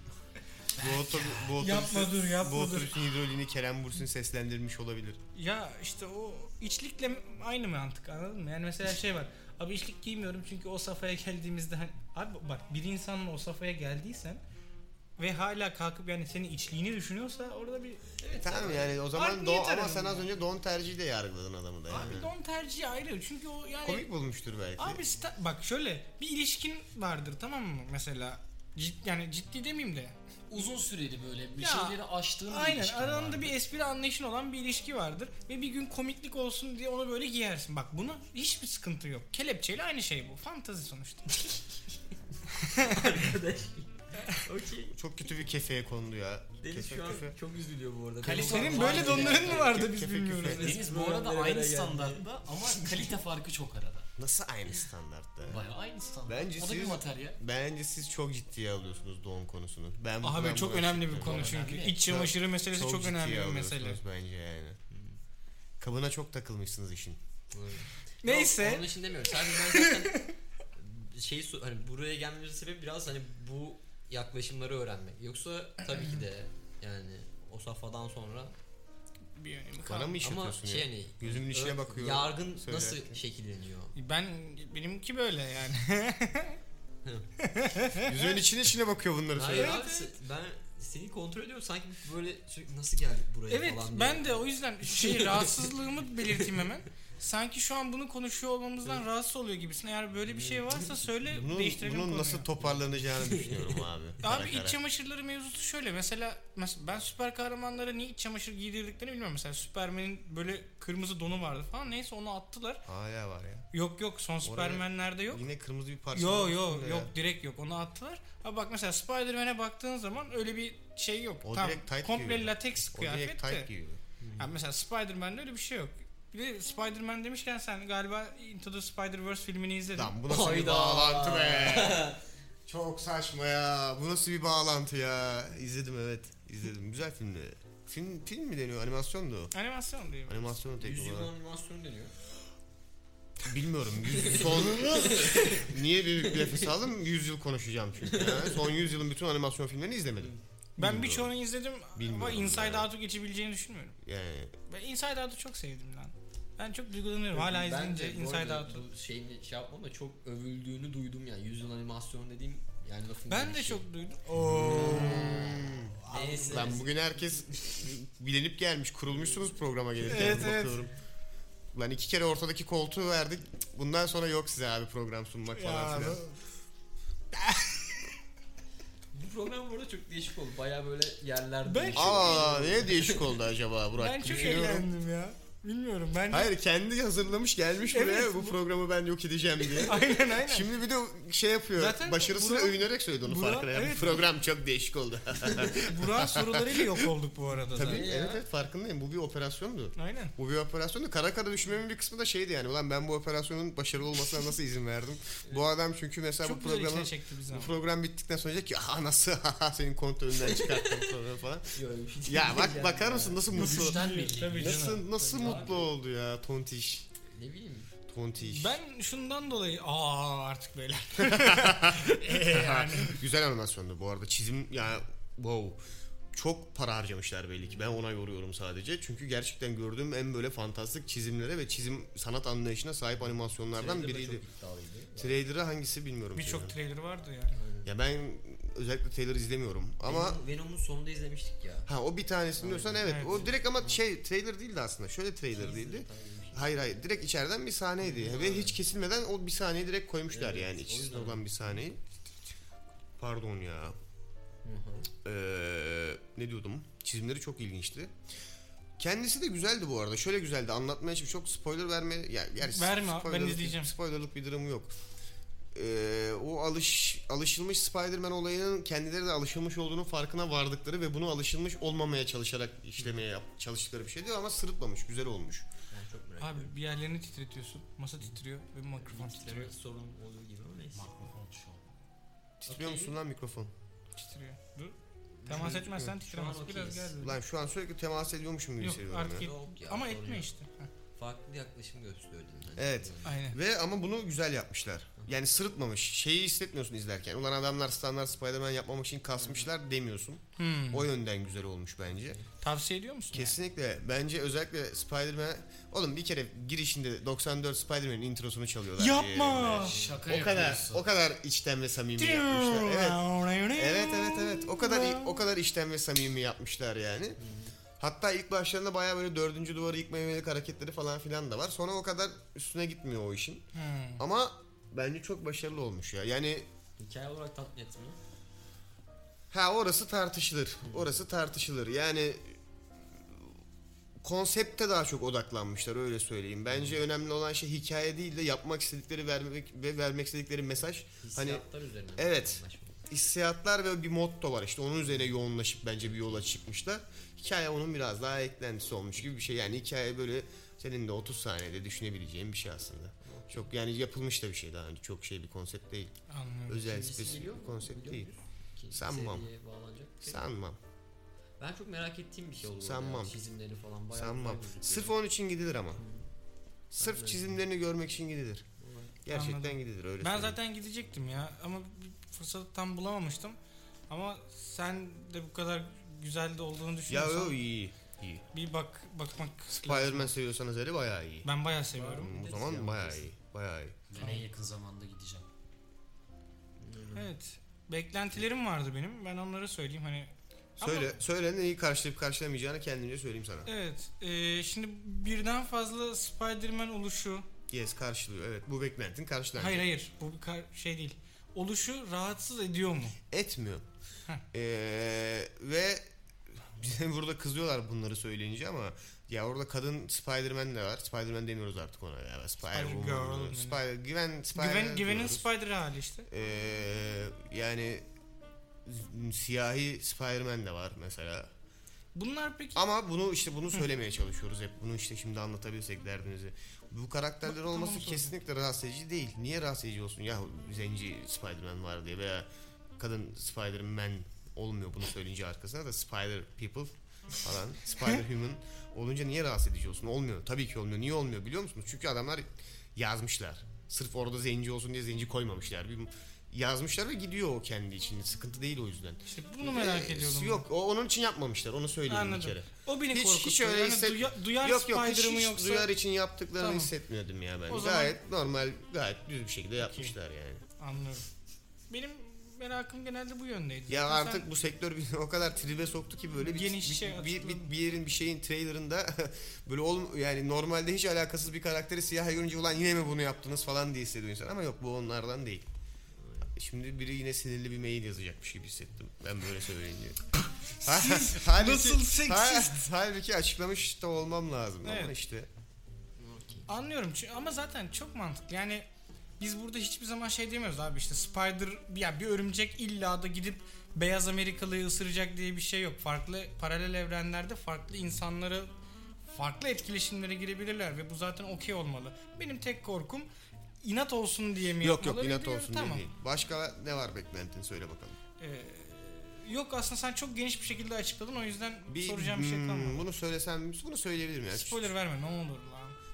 bu, otobüs, bu otobüsün, Yapma dur, yapma bu otobüsün hidroliğini Kerem Bursin seslendirmiş olabilir. Ya işte o içlikle aynı mantık anladın mı? Yani mesela şey var. Abi içlik giymiyorum çünkü o safhaya geldiğimizde hani abi bak bir insanla o safhaya geldiysen ve hala kalkıp yani senin içliğini düşünüyorsa orada bir Tamam yani o zaman don, ama sen az önce don tercihiyle yargıladın adamı da yani. abi don tercihi ayrı çünkü o yani Komik bulmuştur belki. abi sta- bak şöyle bir ilişkin vardır tamam mı mesela cid, yani ciddi demeyeyim de Uzun süreli böyle bir Ya, şeyleri aştığın bir Aynen ilişkin aranda vardır. bir espri anlayışın olan bir ilişki vardır ve bir gün komiklik olsun diye onu böyle giyersin. Bak buna hiçbir sıkıntı yok. Kelepçeyle aynı şey bu. Fantazi sonuçta. Okey. Çok kötü bir kefeye kondu ya. Deniz Kefe, şu an kefe. çok üzülüyor bu arada. Kalite- Senin böyle donların mı vardı biz Kefe, bilmiyoruz. kefe. Deniz bu arada aynı standartta ama kalite farkı çok arada. Nasıl aynı standartta? Baya aynı standart. Bence o da bir siz- materyal. Bence siz çok ciddiye alıyorsunuz don konusunu. Ben Abi ben çok buna önemli bir konu çünkü. önemli. İç çamaşırı meselesi çok, ciddiye önemli bir alıyorsunuz mesele. bence yani. Kabına çok takılmışsınız işin. Neyse. Yok, onun için demiyorum. Sadece ben zaten şey so- hani buraya gelmemizin sebebi biraz hani bu yaklaşımları öğrenmek. Yoksa tabii ki de yani o safhadan sonra Bir önemi Bana mı iş ama yapıyorsun şey ya? hani Gözümün içine bakıyor. Yargın söylerken. nasıl şekilleniyor? Ben benimki böyle yani. Gözümün içine içine bakıyor bunları Hayır abi ben seni kontrol ediyorum sanki böyle sürekli nasıl geldik buraya evet falan diye. ben de o yüzden şey rahatsızlığımı belirteyim hemen. Sanki şu an bunu konuşuyor olmamızdan rahatsız oluyor gibisin. Eğer böyle bir şey varsa söyle Bunun, değiştirelim bunun konuyu. nasıl toparlanacağını düşünüyorum abi. Abi iç çamaşırları mevzusu şöyle. Mesela, mesela ben süper kahramanlara niye iç çamaşır giydirdiklerini bilmiyorum. Mesela Superman'in böyle kırmızı donu vardı falan. Neyse onu attılar. Hala var ya. Yok yok son Superman'lerde yok. Yine kırmızı bir parça. Yo yo yok ya. direkt yok onu attılar. Abi bak mesela Spider-Man'e baktığın zaman öyle bir şey yok. O Tamam, direkt tight komple giyiyor. lateks kıyafet de. tight giyiyor. Ya mesela Spider-Man'de öyle bir şey yok. Bir de Spider-Man demişken sen galiba Into the Spider-Verse filmini izledin. Lan bu nasıl bir Hayda. bağlantı be? Çok saçma ya. Bu nasıl bir bağlantı ya? İzledim evet. İzledim. Güzel filmdi. Film, film mi deniyor? Animasyondu. Animasyon diyor. Animasyon teknik Yüzyıl olarak. animasyonu deniyor. Bilmiyorum. Yüz, son... Niye bir nefes aldım? 100 yıl konuşacağım çünkü. Yani. Son 100 yılın bütün animasyon filmlerini izlemedim. Ben Bilmiyorum. birçoğunu izledim ama Bilmiyorum Inside ya. Out'u geçebileceğini düşünmüyorum. Yani Ben Inside Out'u çok sevdim lan. Ben çok duygulanıyorum. Hala izleyince bu Inside arada Out'u. Bu şeyini şey yapmam da çok övüldüğünü duydum yani. Yüzyıl animasyon dediğim yani lafın Ben de gelişi. çok duydum. Neyse. ben bugün herkes bilenip gelmiş. Kurulmuşsunuz programa gelirken Evet, evet. bakıyorum. Lan iki kere ortadaki koltuğu verdik. Bundan sonra yok size abi program sunmak falan Ya, filan. Bu program bu arada çok değişik oldu. Baya böyle yerler Ben. Aa ne değişik oldu acaba Burak? ben çok eğlendim ya. Bilmiyorum ben Hayır kendi hazırlamış gelmiş buraya Evet, bu bu- programı ben yok edeceğim diye. aynen aynen. Şimdi bir de şey yapıyor. Zaten başarısını Burak- övünerek söyledi onu Burak- farkına. Bu evet. program çok değişik oldu. Burak'ın sorularıyla yok olduk bu arada Tabii zaten. evet evet farkındayım. Bu bir operasyondu. Aynen. Bu bir operasyondu. Kara kara düşünmemin bir kısmı da şeydi yani. Ulan ben bu operasyonun başarılı olmasına nasıl izin verdim? Bu adam çünkü mesela Çok bu programı içine çekti bizi bu program bittikten sonra diyecek ki aha nasıl senin kontrolünden çıkarttım falan. Şey Ya bak bakar mısın nasıl mutlu? Nasıl nasıl mutlu oldu ya Tontiş. Ne bileyim. Tontiş. Ben şundan dolayı aa artık beyler. Ee, yani. Güzel animasyondu bu arada. Çizim yani wow. Çok para harcamışlar belli ki. Ben ona yoruyorum sadece. Çünkü gerçekten gördüğüm en böyle fantastik çizimlere ve çizim sanat anlayışına sahip animasyonlardan Trailer da biriydi. Trailer'ı hangisi bilmiyorum. Birçok trailer vardı yani. Ya ben özellikle trailer izlemiyorum ama Venom- Venom'un sonunda izlemiştik ya. ha o bir tanesini diyorsan evet. Evet. O direkt ama şey trailer değildi aslında. Şöyle trailer değildi. Hayır hayır direkt içeriden bir sahneydi ve hiç kesilmeden o bir sahneyi direkt koymuşlar Evet, yani içinde olan bir sahneyi. Pardon ya. Hı hı. Ee, ne diyordum? Çizimleri çok ilginçti. Kendisi de güzeldi bu arada. Şöyle güzeldi. Anlatmaya hiç çok spoiler verme. Ya, gerçi Verme ben izleyeceğim. Spoilerlık bir durumu yok. Ee, o alış alışılmış Spider-Man olayının kendileri de alışılmış olduğunu farkına vardıkları ve bunu alışılmış olmamaya çalışarak işlemeye yap, çalıştıkları bir şey diyor ama sırıtmamış, güzel olmuş. Ben çok merak Abi bir yerlerini titretiyorsun. Masa titriyor ve mikrofon titriyor. Titreme sorun oluyor gibi ama neyse. Mikrofon şu an. Titriyor Okey. musun lan mikrofon? Titriyor. Dur. Temas etmezsen titremez. An Biraz okeyiz. gel böyle. Lan şu an sürekli temas ediyormuşum gibi Yok hissediyorum artık ya. et- Yok ya, Ama sorun etme yok. işte. Heh, Farklı yaklaşım gösterdin. Yani. Evet. Aynen. Ve ama bunu güzel yapmışlar. Yani sırıtmamış. Şeyi hissetmiyorsun izlerken. Ulan adamlar standart Spider-Man yapmamak için kasmışlar demiyorsun. Hmm. O yönden güzel olmuş bence. Tavsiye ediyor musun? yani? Kesinlikle. Bence özellikle Spider-Man... Oğlum bir kere girişinde 94 Spider-Man'in introsunu çalıyorlar. Yapma. Ee, Şaka o kadar yapıyorsun. o kadar içten ve samimi yapmışlar. Evet. Evet evet evet. O kadar o kadar içten ve samimi yapmışlar yani. Hatta ilk başlarında bayağı böyle dördüncü duvarı yıkmaya yönelik hareketleri falan filan da var. Sonra o kadar üstüne gitmiyor o işin. Hmm. Ama bence çok başarılı olmuş ya. Yani Hikaye olarak tatmin etti mi? ha orası tartışılır. Orası tartışılır. Yani konsepte daha çok odaklanmışlar öyle söyleyeyim. Bence önemli olan şey hikaye değil de yapmak istedikleri vermek ve vermek istedikleri mesaj. Hani Hissiyatlar üzerine. Evet. hissiyatlar ve bir motto var işte onun üzerine yoğunlaşıp bence bir yola çıkmışlar. Hikaye onun biraz daha eklentisi olmuş gibi bir şey. Yani hikaye böyle senin de 30 saniyede düşünebileceğin bir şey aslında. Çok yani yapılmış da bir şey daha önce. Çok şey bir konsept değil. Anlıyorum. Özel İkincisi spesifik bir konsept Biliyor değil. İkinci Sanmam. seriye bağlanacak. bir şey. Sanmam. Ben çok merak ettiğim bir şey oldu. Sanmam. Yani. Çizimleri falan bayağı Sanmam. güzel gözüküyor. Sırf onun için gidilir ama. Sırf çizimlerini görmek için gidilir. Gerçekten Anladım. gidilir öyle Ben söyleyeyim. zaten gidecektim ya ama bir fırsatı tam bulamamıştım. Ama sen de bu kadar güzel de olduğunu Ya düşünüyorsan yo iyi. iyi. bir bak bakmak Spider-Man seviyorsanız hele bayağı iyi. Ben bayağı seviyorum. O Bir de zaman bayağı iyi. Bayağı iyi. Ben en yakın zamanda gideceğim. Evet. Beklentilerim vardı benim. Ben onları söyleyeyim hani. Ama- Söyle, söyle neyi karşılayıp karşılamayacağını kendimce söyleyeyim sana. Evet. e, şimdi birden fazla Spider-Man oluşu. Yes karşılıyor. Evet bu beklentin karşılanıyor. Hayır hayır. Bu bir kar- şey değil. Oluşu rahatsız ediyor mu? Etmiyor. Heh. Ee, ve bize burada kızıyorlar bunları söyleyince ama ya orada kadın Spider-Man de var. Spider-Man demiyoruz artık ona ya. Spider-Woman. Spider Gwen Spider Güven, güvenin Spider hali işte. Ee, yani siyahi Spider-Man de var mesela. Bunlar peki Ama bunu işte bunu söylemeye çalışıyoruz hep. Bunu işte şimdi anlatabilirsek derdinizi. Bu karakterler Bak, olması tamam, kesinlikle rahatsız edici değil. Niye rahatsız edici olsun? Ya zenci Spider-Man var diye veya kadın Spider-Man olmuyor bunu söyleyince arkasına da Spider People falan Spider Human olunca niye rahatsız edici olsun? Olmuyor. Tabii ki olmuyor. Niye olmuyor biliyor musunuz? Çünkü adamlar yazmışlar. Sırf orada zenci olsun diye zenci koymamışlar. Bir yazmışlar ve gidiyor o kendi içinde. Sıkıntı değil o yüzden. işte bunu merak Ee, ediyordum. Yok o onun için yapmamışlar. Onu söyleyeyim Anladım. bir kere. O beni Hiç, korkutuyor. hiç öyle Yani hisset... duya- duyar yok yok hiç, hiç yoksa duyar için yaptıklarını Tamam. hissetmiyordum ya ben. O zaman- Gayet normal, gayet düz bir şekilde yapmışlar yani. anlıyorum. Benim merakım genelde bu yöndeydi. Ya Zaten artık bu sektör bizi o kadar tribe soktu ki böyle bir, Geniş bir, şey bir, bir, bir yerin bir şeyin trailerında böyle ol, yani normalde hiç alakasız bir karakteri siyah görünce ulan yine mi bunu yaptınız falan diye hissediyor insan ama yok bu onlardan değil. Şimdi biri yine sinirli bir mail yazacakmış gibi hissettim. Ben böyle söyleyince. halbuki, nasıl seksist? ha- halbuki açıklamış da olmam lazım ama Evet. işte. Anlıyorum ama zaten çok mantıklı. Yani biz burada hiçbir zaman şey demiyoruz abi işte Spider ya bir örümcek illa da gidip beyaz Amerikalıyı ısıracak diye bir şey yok. Farklı paralel evrenlerde farklı insanları farklı etkileşimlere girebilirler ve bu zaten okey olmalı. Benim tek korkum inat olsun diye mi Yok yok inat diye- olsun tamam. diye değil. Başka ne var beklentin söyle bakalım. Ee, yok aslında sen çok geniş bir şekilde açıkladın o yüzden Bir, soracağım bir şey hmm, kalmadı. Bunu söylesem bunu söyleyebilirim ya. Spoiler verme ne olur.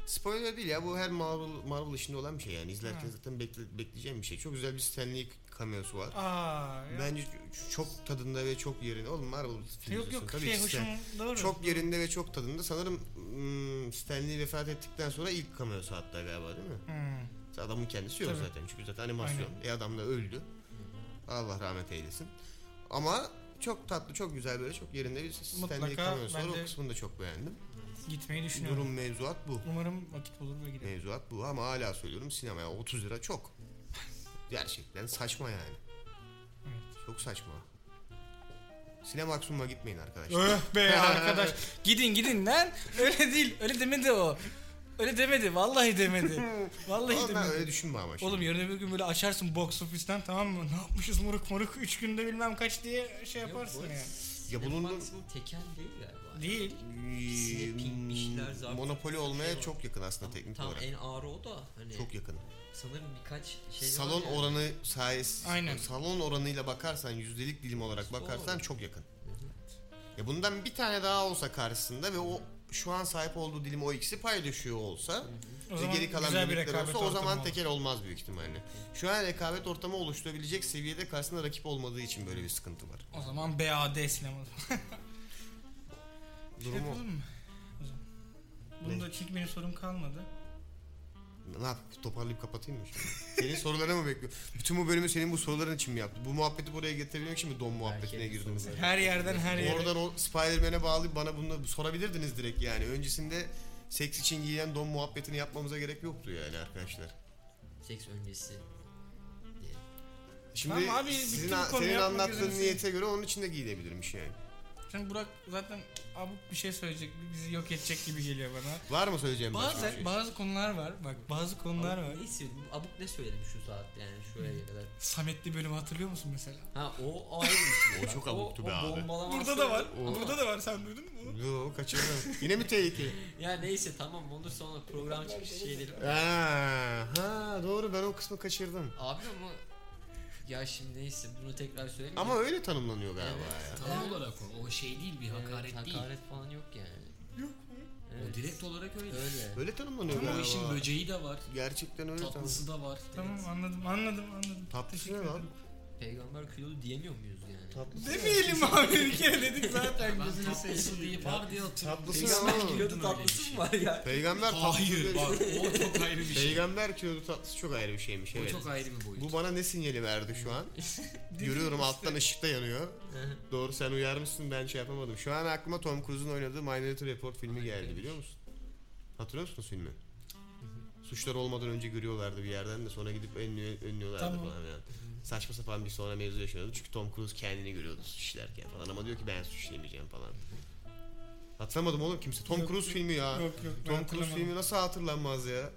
Spoiler değil ya bu her Marvel Marvel işinde olan bir şey yani izlerken Ha. zaten bekle, bekleyeceğim bir şey. Çok güzel bir Stan Lee cameo'su var. Aa, ya. Bence çok tadında ve çok yerinde. Oğlum Marvel filmi yok yok tabii şey hoşum doğru. çok yerinde ve çok tadında. Sanırım hmm, Stan Lee vefat ettikten sonra ilk cameo'su hatta galiba değil mi? Hmm. Adamın kendisi yok Tabii. zaten çünkü zaten animasyon. E adam da öldü. Allah rahmet eylesin. Ama çok tatlı, çok güzel böyle çok yerinde bir Stan Lee Mutlaka cameo'su var. O kısmını da çok beğendim. Gitmeyi düşünüyorum. Durum mevzuat bu. Umarım vakit bulur ve giderim. Mevzuat bu ama hala söylüyorum sinemaya 30 lira çok. Gerçekten saçma yani. Evet. Çok saçma. Sinema Aksum'a gitmeyin arkadaşlar. Öh be arkadaş. Gidin gidin lan. Öyle değil. Öyle demedi o. Öyle demedi. Vallahi demedi. Vallahi Oğlum ben demedi. öyle düşünme ama şimdi. Oğlum yarın öbür gün böyle açarsın box office'ten tamam mı? Ne yapmışız moruk moruk 3 günde bilmem kaç diye şey yaparsın Yok, yani. Ya bunun maksimum tekel değil galiba. Değil. Bir şeyler zaten- monopoli olmaya şey çok yakın aslında teknik Tam olarak. en ağır o da hani Çok yakın. sanırım birkaç şey Salon var yani. oranı sayesinde Aynen. salon oranıyla bakarsan yüzdelik dilim olarak bakarsan Doğru. çok yakın. Ya bundan bir tane daha olsa karşısında ve o şu an sahip olduğu dilim o ikisi paylaşıyor olsa ve geri kalan bir birlikler olsa o zaman tekel olmaz büyük ihtimalle. Şu an rekabet ortamı oluşturabilecek seviyede karşısında rakip olmadığı için böyle bir sıkıntı var. O zaman BAD sinemada. Şey Durumu yapalım mı? O zaman. Bunda çünkü benim sorum kalmadı. ne yap toparlayıp kapatayım mı şimdi? Senin sorularını mı bekliyor? Bütün bu bölümü senin bu soruların için mi yaptı? Bu muhabbeti buraya getirebilmek için mi don muhabbetine Herkes girdiniz? soruları- Her yerden her yere. Oradan o Spider-Man'e bağlayıp bana bunu sorabilirdiniz direkt yani. Öncesinde seks için giyilen don muhabbetini yapmamıza gerek yoktu yani arkadaşlar. Seks öncesi diye. Şimdi Tamam abi, sizin, bu senin yapma anlattığın gözünü niyete göre onun için de giyilebilirmiş yani. Şimdi Burak zaten abuk bir şey söyleyecek, bizi yok edecek gibi geliyor bana. Var mı söyleyeceğim başka bir Bazı şey? bazı konular var. Bak bazı konular var. Abuk, neyse, abuk ne söyledim şu saat yani şuraya kadar. Sametli bölümü hatırlıyor musun mesela? Ha o ayrı bir şey. O çok abuktu be o abi. Burada da var. Ama- Burada da var. Sen duydun mu onu? Yo kaçırdım. Yine mi tehlikeli? Ya neyse tamam olur sonra program çıkışı şeyleri. ha, ha doğru ben o kısmı kaçırdım. Abi ama ya şimdi neyse bunu tekrar söyleyeyim. Ama öyle tanımlanıyor galiba ya. Tam olarak o. O şey değil bir hakaret değil. Hakaret falan yok yani. Yok. Evet. O direkt olarak öyle. Öyle. Öyle tanımlanıyor Ama o galiba. işin böceği de var. Gerçekten öyle Tatlısı tanımlanıyor. da var. Tamam anladım anladım anladım. Tatlısı ne lan? Peygamber kilolu diyemiyor muyuz yani? Tatlısı? Demeyelim abi bir kere dedik zaten Ben gözünü tatlısı diye var diye hatırlıyorum. Tatlısı Peygamber ne oğlum? kilolu tatlısı mı var ya? Peygamber Hayır tatlısı bak o çok ayrı bir şey. Peygamber kilodu tatlısı çok ayrı bir şeymiş O evet. çok ayrı bir boyut. Bu bana ne sinyali verdi şu an? Görüyorum alttan ışıkta yanıyor. Doğru sen uyarmışsın ben şey yapamadım. Şu an aklıma Tom Cruise'un oynadığı Minority Report filmi geldi biliyor musun? Hatırlıyor musunuz filmi? Suçlar olmadan önce görüyorlardı bir yerden de sonra gidip önlüyor, önlüyorlardı Tamam. falan yani. Saçma sapan bir sonra mevzu yaşanıyordu. Çünkü Tom Cruise kendini görüyordu suç işlerken falan ama diyor ki ben suç işlemeyeceğim falan. Hatırlamadım oğlum kimse. Tom Yok, Cruise filmi ya. Yok yok ben Tom Cruise hatırlamadım. filmi nasıl hatırlanmaz ya?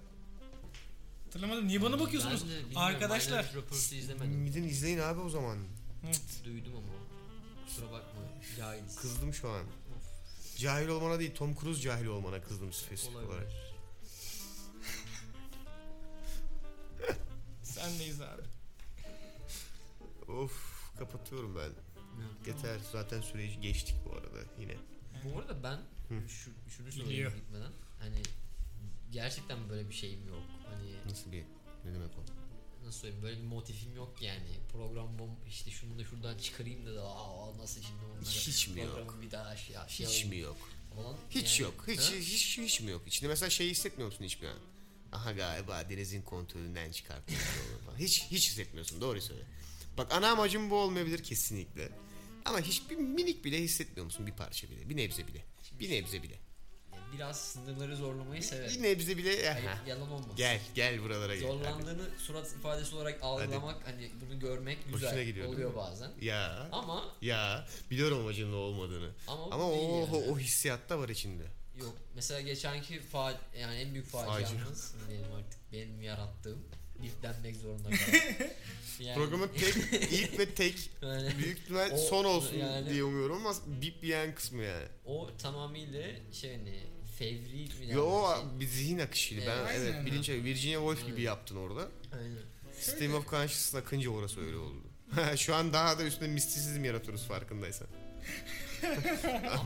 Hatırlamadım. Niye bana bakıyorsunuz? Ben de bilmiyorum, Arkadaşlar. Minority Report'u izlemedim. Gidin izleyin abi o zaman. Evet. Duydum ama. Kusura bakma. Cahiliz. Kızdım şu an. Cahil olmana değil Tom Cruise cahil olmana kızdım spesifik olarak. Olabilir. Sendeyiz abi. Of kapatıyorum ben. Yeter zaten süreci geçtik bu arada yine. Bu arada ben Hı. şu, şunu söyleyeyim gitmeden. Hani gerçekten böyle bir şeyim yok. Hani Nasıl bir ne demek o? nasıl söyleyeyim böyle bir motifim yok yani. Program bom işte şunu da şuradan çıkarayım da da aa nasıl şimdi onları. Hiç mi yok? bir daha şey, şey Hiç alayım mi yok? Falan. Hiç Yani, yok. Hiç, ha? hiç hiç mi yok? İçinde mesela şey hissetmiyor musun hiçbir an? Aha galiba denizin kontrolünden çıkarttım. falan. hiç hiç hissetmiyorsun. Doğru söyle. Bak ana amacım bu olmayabilir kesinlikle. Ama hiçbir minik bile hissetmiyor musun bir parça bile? Bir nebze bile. Bir nebze bile. Biraz sınırları zorlamayı severim. Bir nebze bile. Hayır, Aha. yalan olmasın. Gel gel buralara gel. Zorlandığını surat ifadesi olarak algılamak hani bunu görmek Hoşuna güzel gidiyor, değil oluyor bazen. Ya. Ama Ya biliyorum amacının ne olmadığını. ama, Ama o, yani. o hissiyat da var içinde. Yok. Mesela geçenki fa yani en büyük faciamız diyelim artık benim yarattığım biplenmek zorunda kaldım. Yani- Programın tek, ilk ve tek yani büyük ihtimal O- son olsun yani- diye umuyorum ama bip yiyen kısmı yani. o tamamıyla şey hani fevri mi Yo o denir, bir zihin akışıydı. Ben Evet. evet Aynen. bilinç Virginia Woolf gibi Evet. yaptın orada. şey. Aynen. Stream of Consciousness akınca orası öyle oldu. Şu an daha da üstüne mistisizm yaratıyoruz farkındaysan.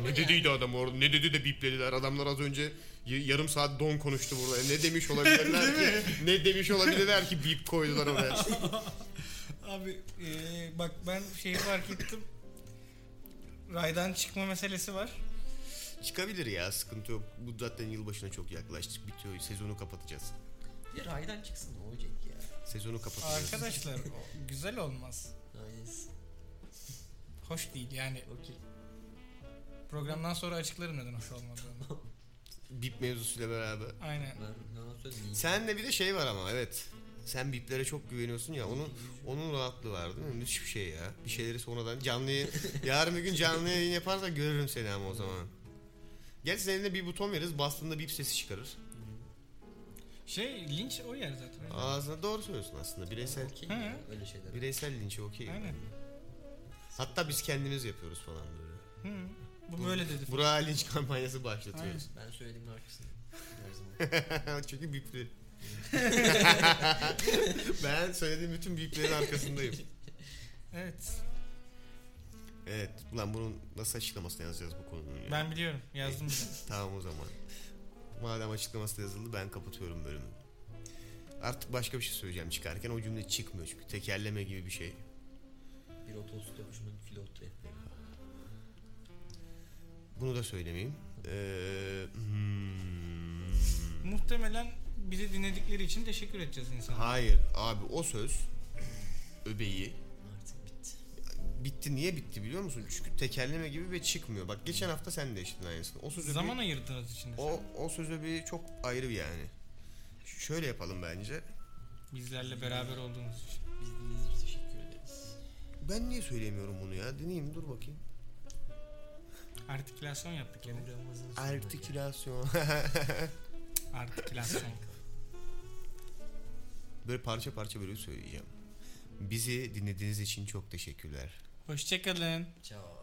Ne dediydi adam orada? Ne dedi de biplediler. Adamlar az önce yarım saat don konuştu burada. E, Ne demiş olabilirler ki? ne demiş olabilirler ki bip koydular oraya? Abi eee, bak ben şeyi fark ettim. Raydan çıkma meselesi var. Çıkabilir ya sıkıntı yok. Bu zaten yılbaşına çok yaklaştık. Bitiyor. Sezonu kapatacağız. Bir raydan çıksın ne olacak ya. Sezonu kapatacağız. Arkadaşlar o güzel olmaz. Hoş değil yani. Okey. Programdan sonra açıklarım neden hoş olmadığını. Bip mevzusuyla beraber. Aynen. Ben. Sen de bir de şey var ama evet. Sen biplere çok güveniyorsun ya. Onun onun rahatlığı var değil mi? Müthiş bir şey ya. Bir şeyleri sonradan canlı yayın. Yarın bir gün canlı yayın yaparsak görürüm seni ama o zaman. Gel senin eline bir buton veririz. Bastığında bip sesi çıkarır. Şey linç o yer zaten. Ağzına doğru söylüyorsun aslında. Bireysel Okey Hı. öyle şeyler. bireysel linç okey. Aynen. Hatta biz kendimiz yapıyoruz falan böyle. Hı, bu böyle dedi. Burak'a linç kampanyası başlatıyoruz. Ben söylediğimin arkasındayım. Her zaman. Çünkü bipli. ben söylediğim bütün biplerin arkasındayım. Evet. Evet. Ulan bunun nasıl açıklamasını yazacağız bu konunun ya? Ben biliyorum. Yazdım. Tamam o zaman. Madem açıklaması da yazıldı ben kapatıyorum bölümü. Artık başka bir şey söyleyeceğim çıkarken o cümle çıkmıyor çünkü tekerleme gibi bir şey. Bir otostopçunun pilot Bunu da söylemeyeyim. Ee, hmm. Muhtemelen bizi dinledikleri için teşekkür edeceğiz insanlara. Hayır abi o söz öbeği Artık bitti. bitti. Niye bitti biliyor musun? Çünkü tekerleme gibi ve çıkmıyor. Bak geçen hafta sen de işledin aynısını. O söz öbeği, Zaman ayırdığınız için o, o söz öbeği çok ayrı bir yani. Şöyle yapalım bence. Bizlerle beraber olduğunuz için. Biz dinlediğiniz için teşekkür ederiz. Ben niye söyleyemiyorum bunu ya? Deneyeyim dur bakayım. Artikülasyon yaptık yani. Artikülasyon. Artikülasyon. böyle parça parça böyle söyleyeceğim. Bizi dinlediğiniz için çok teşekkürler. Hoşçakalın. Ciao.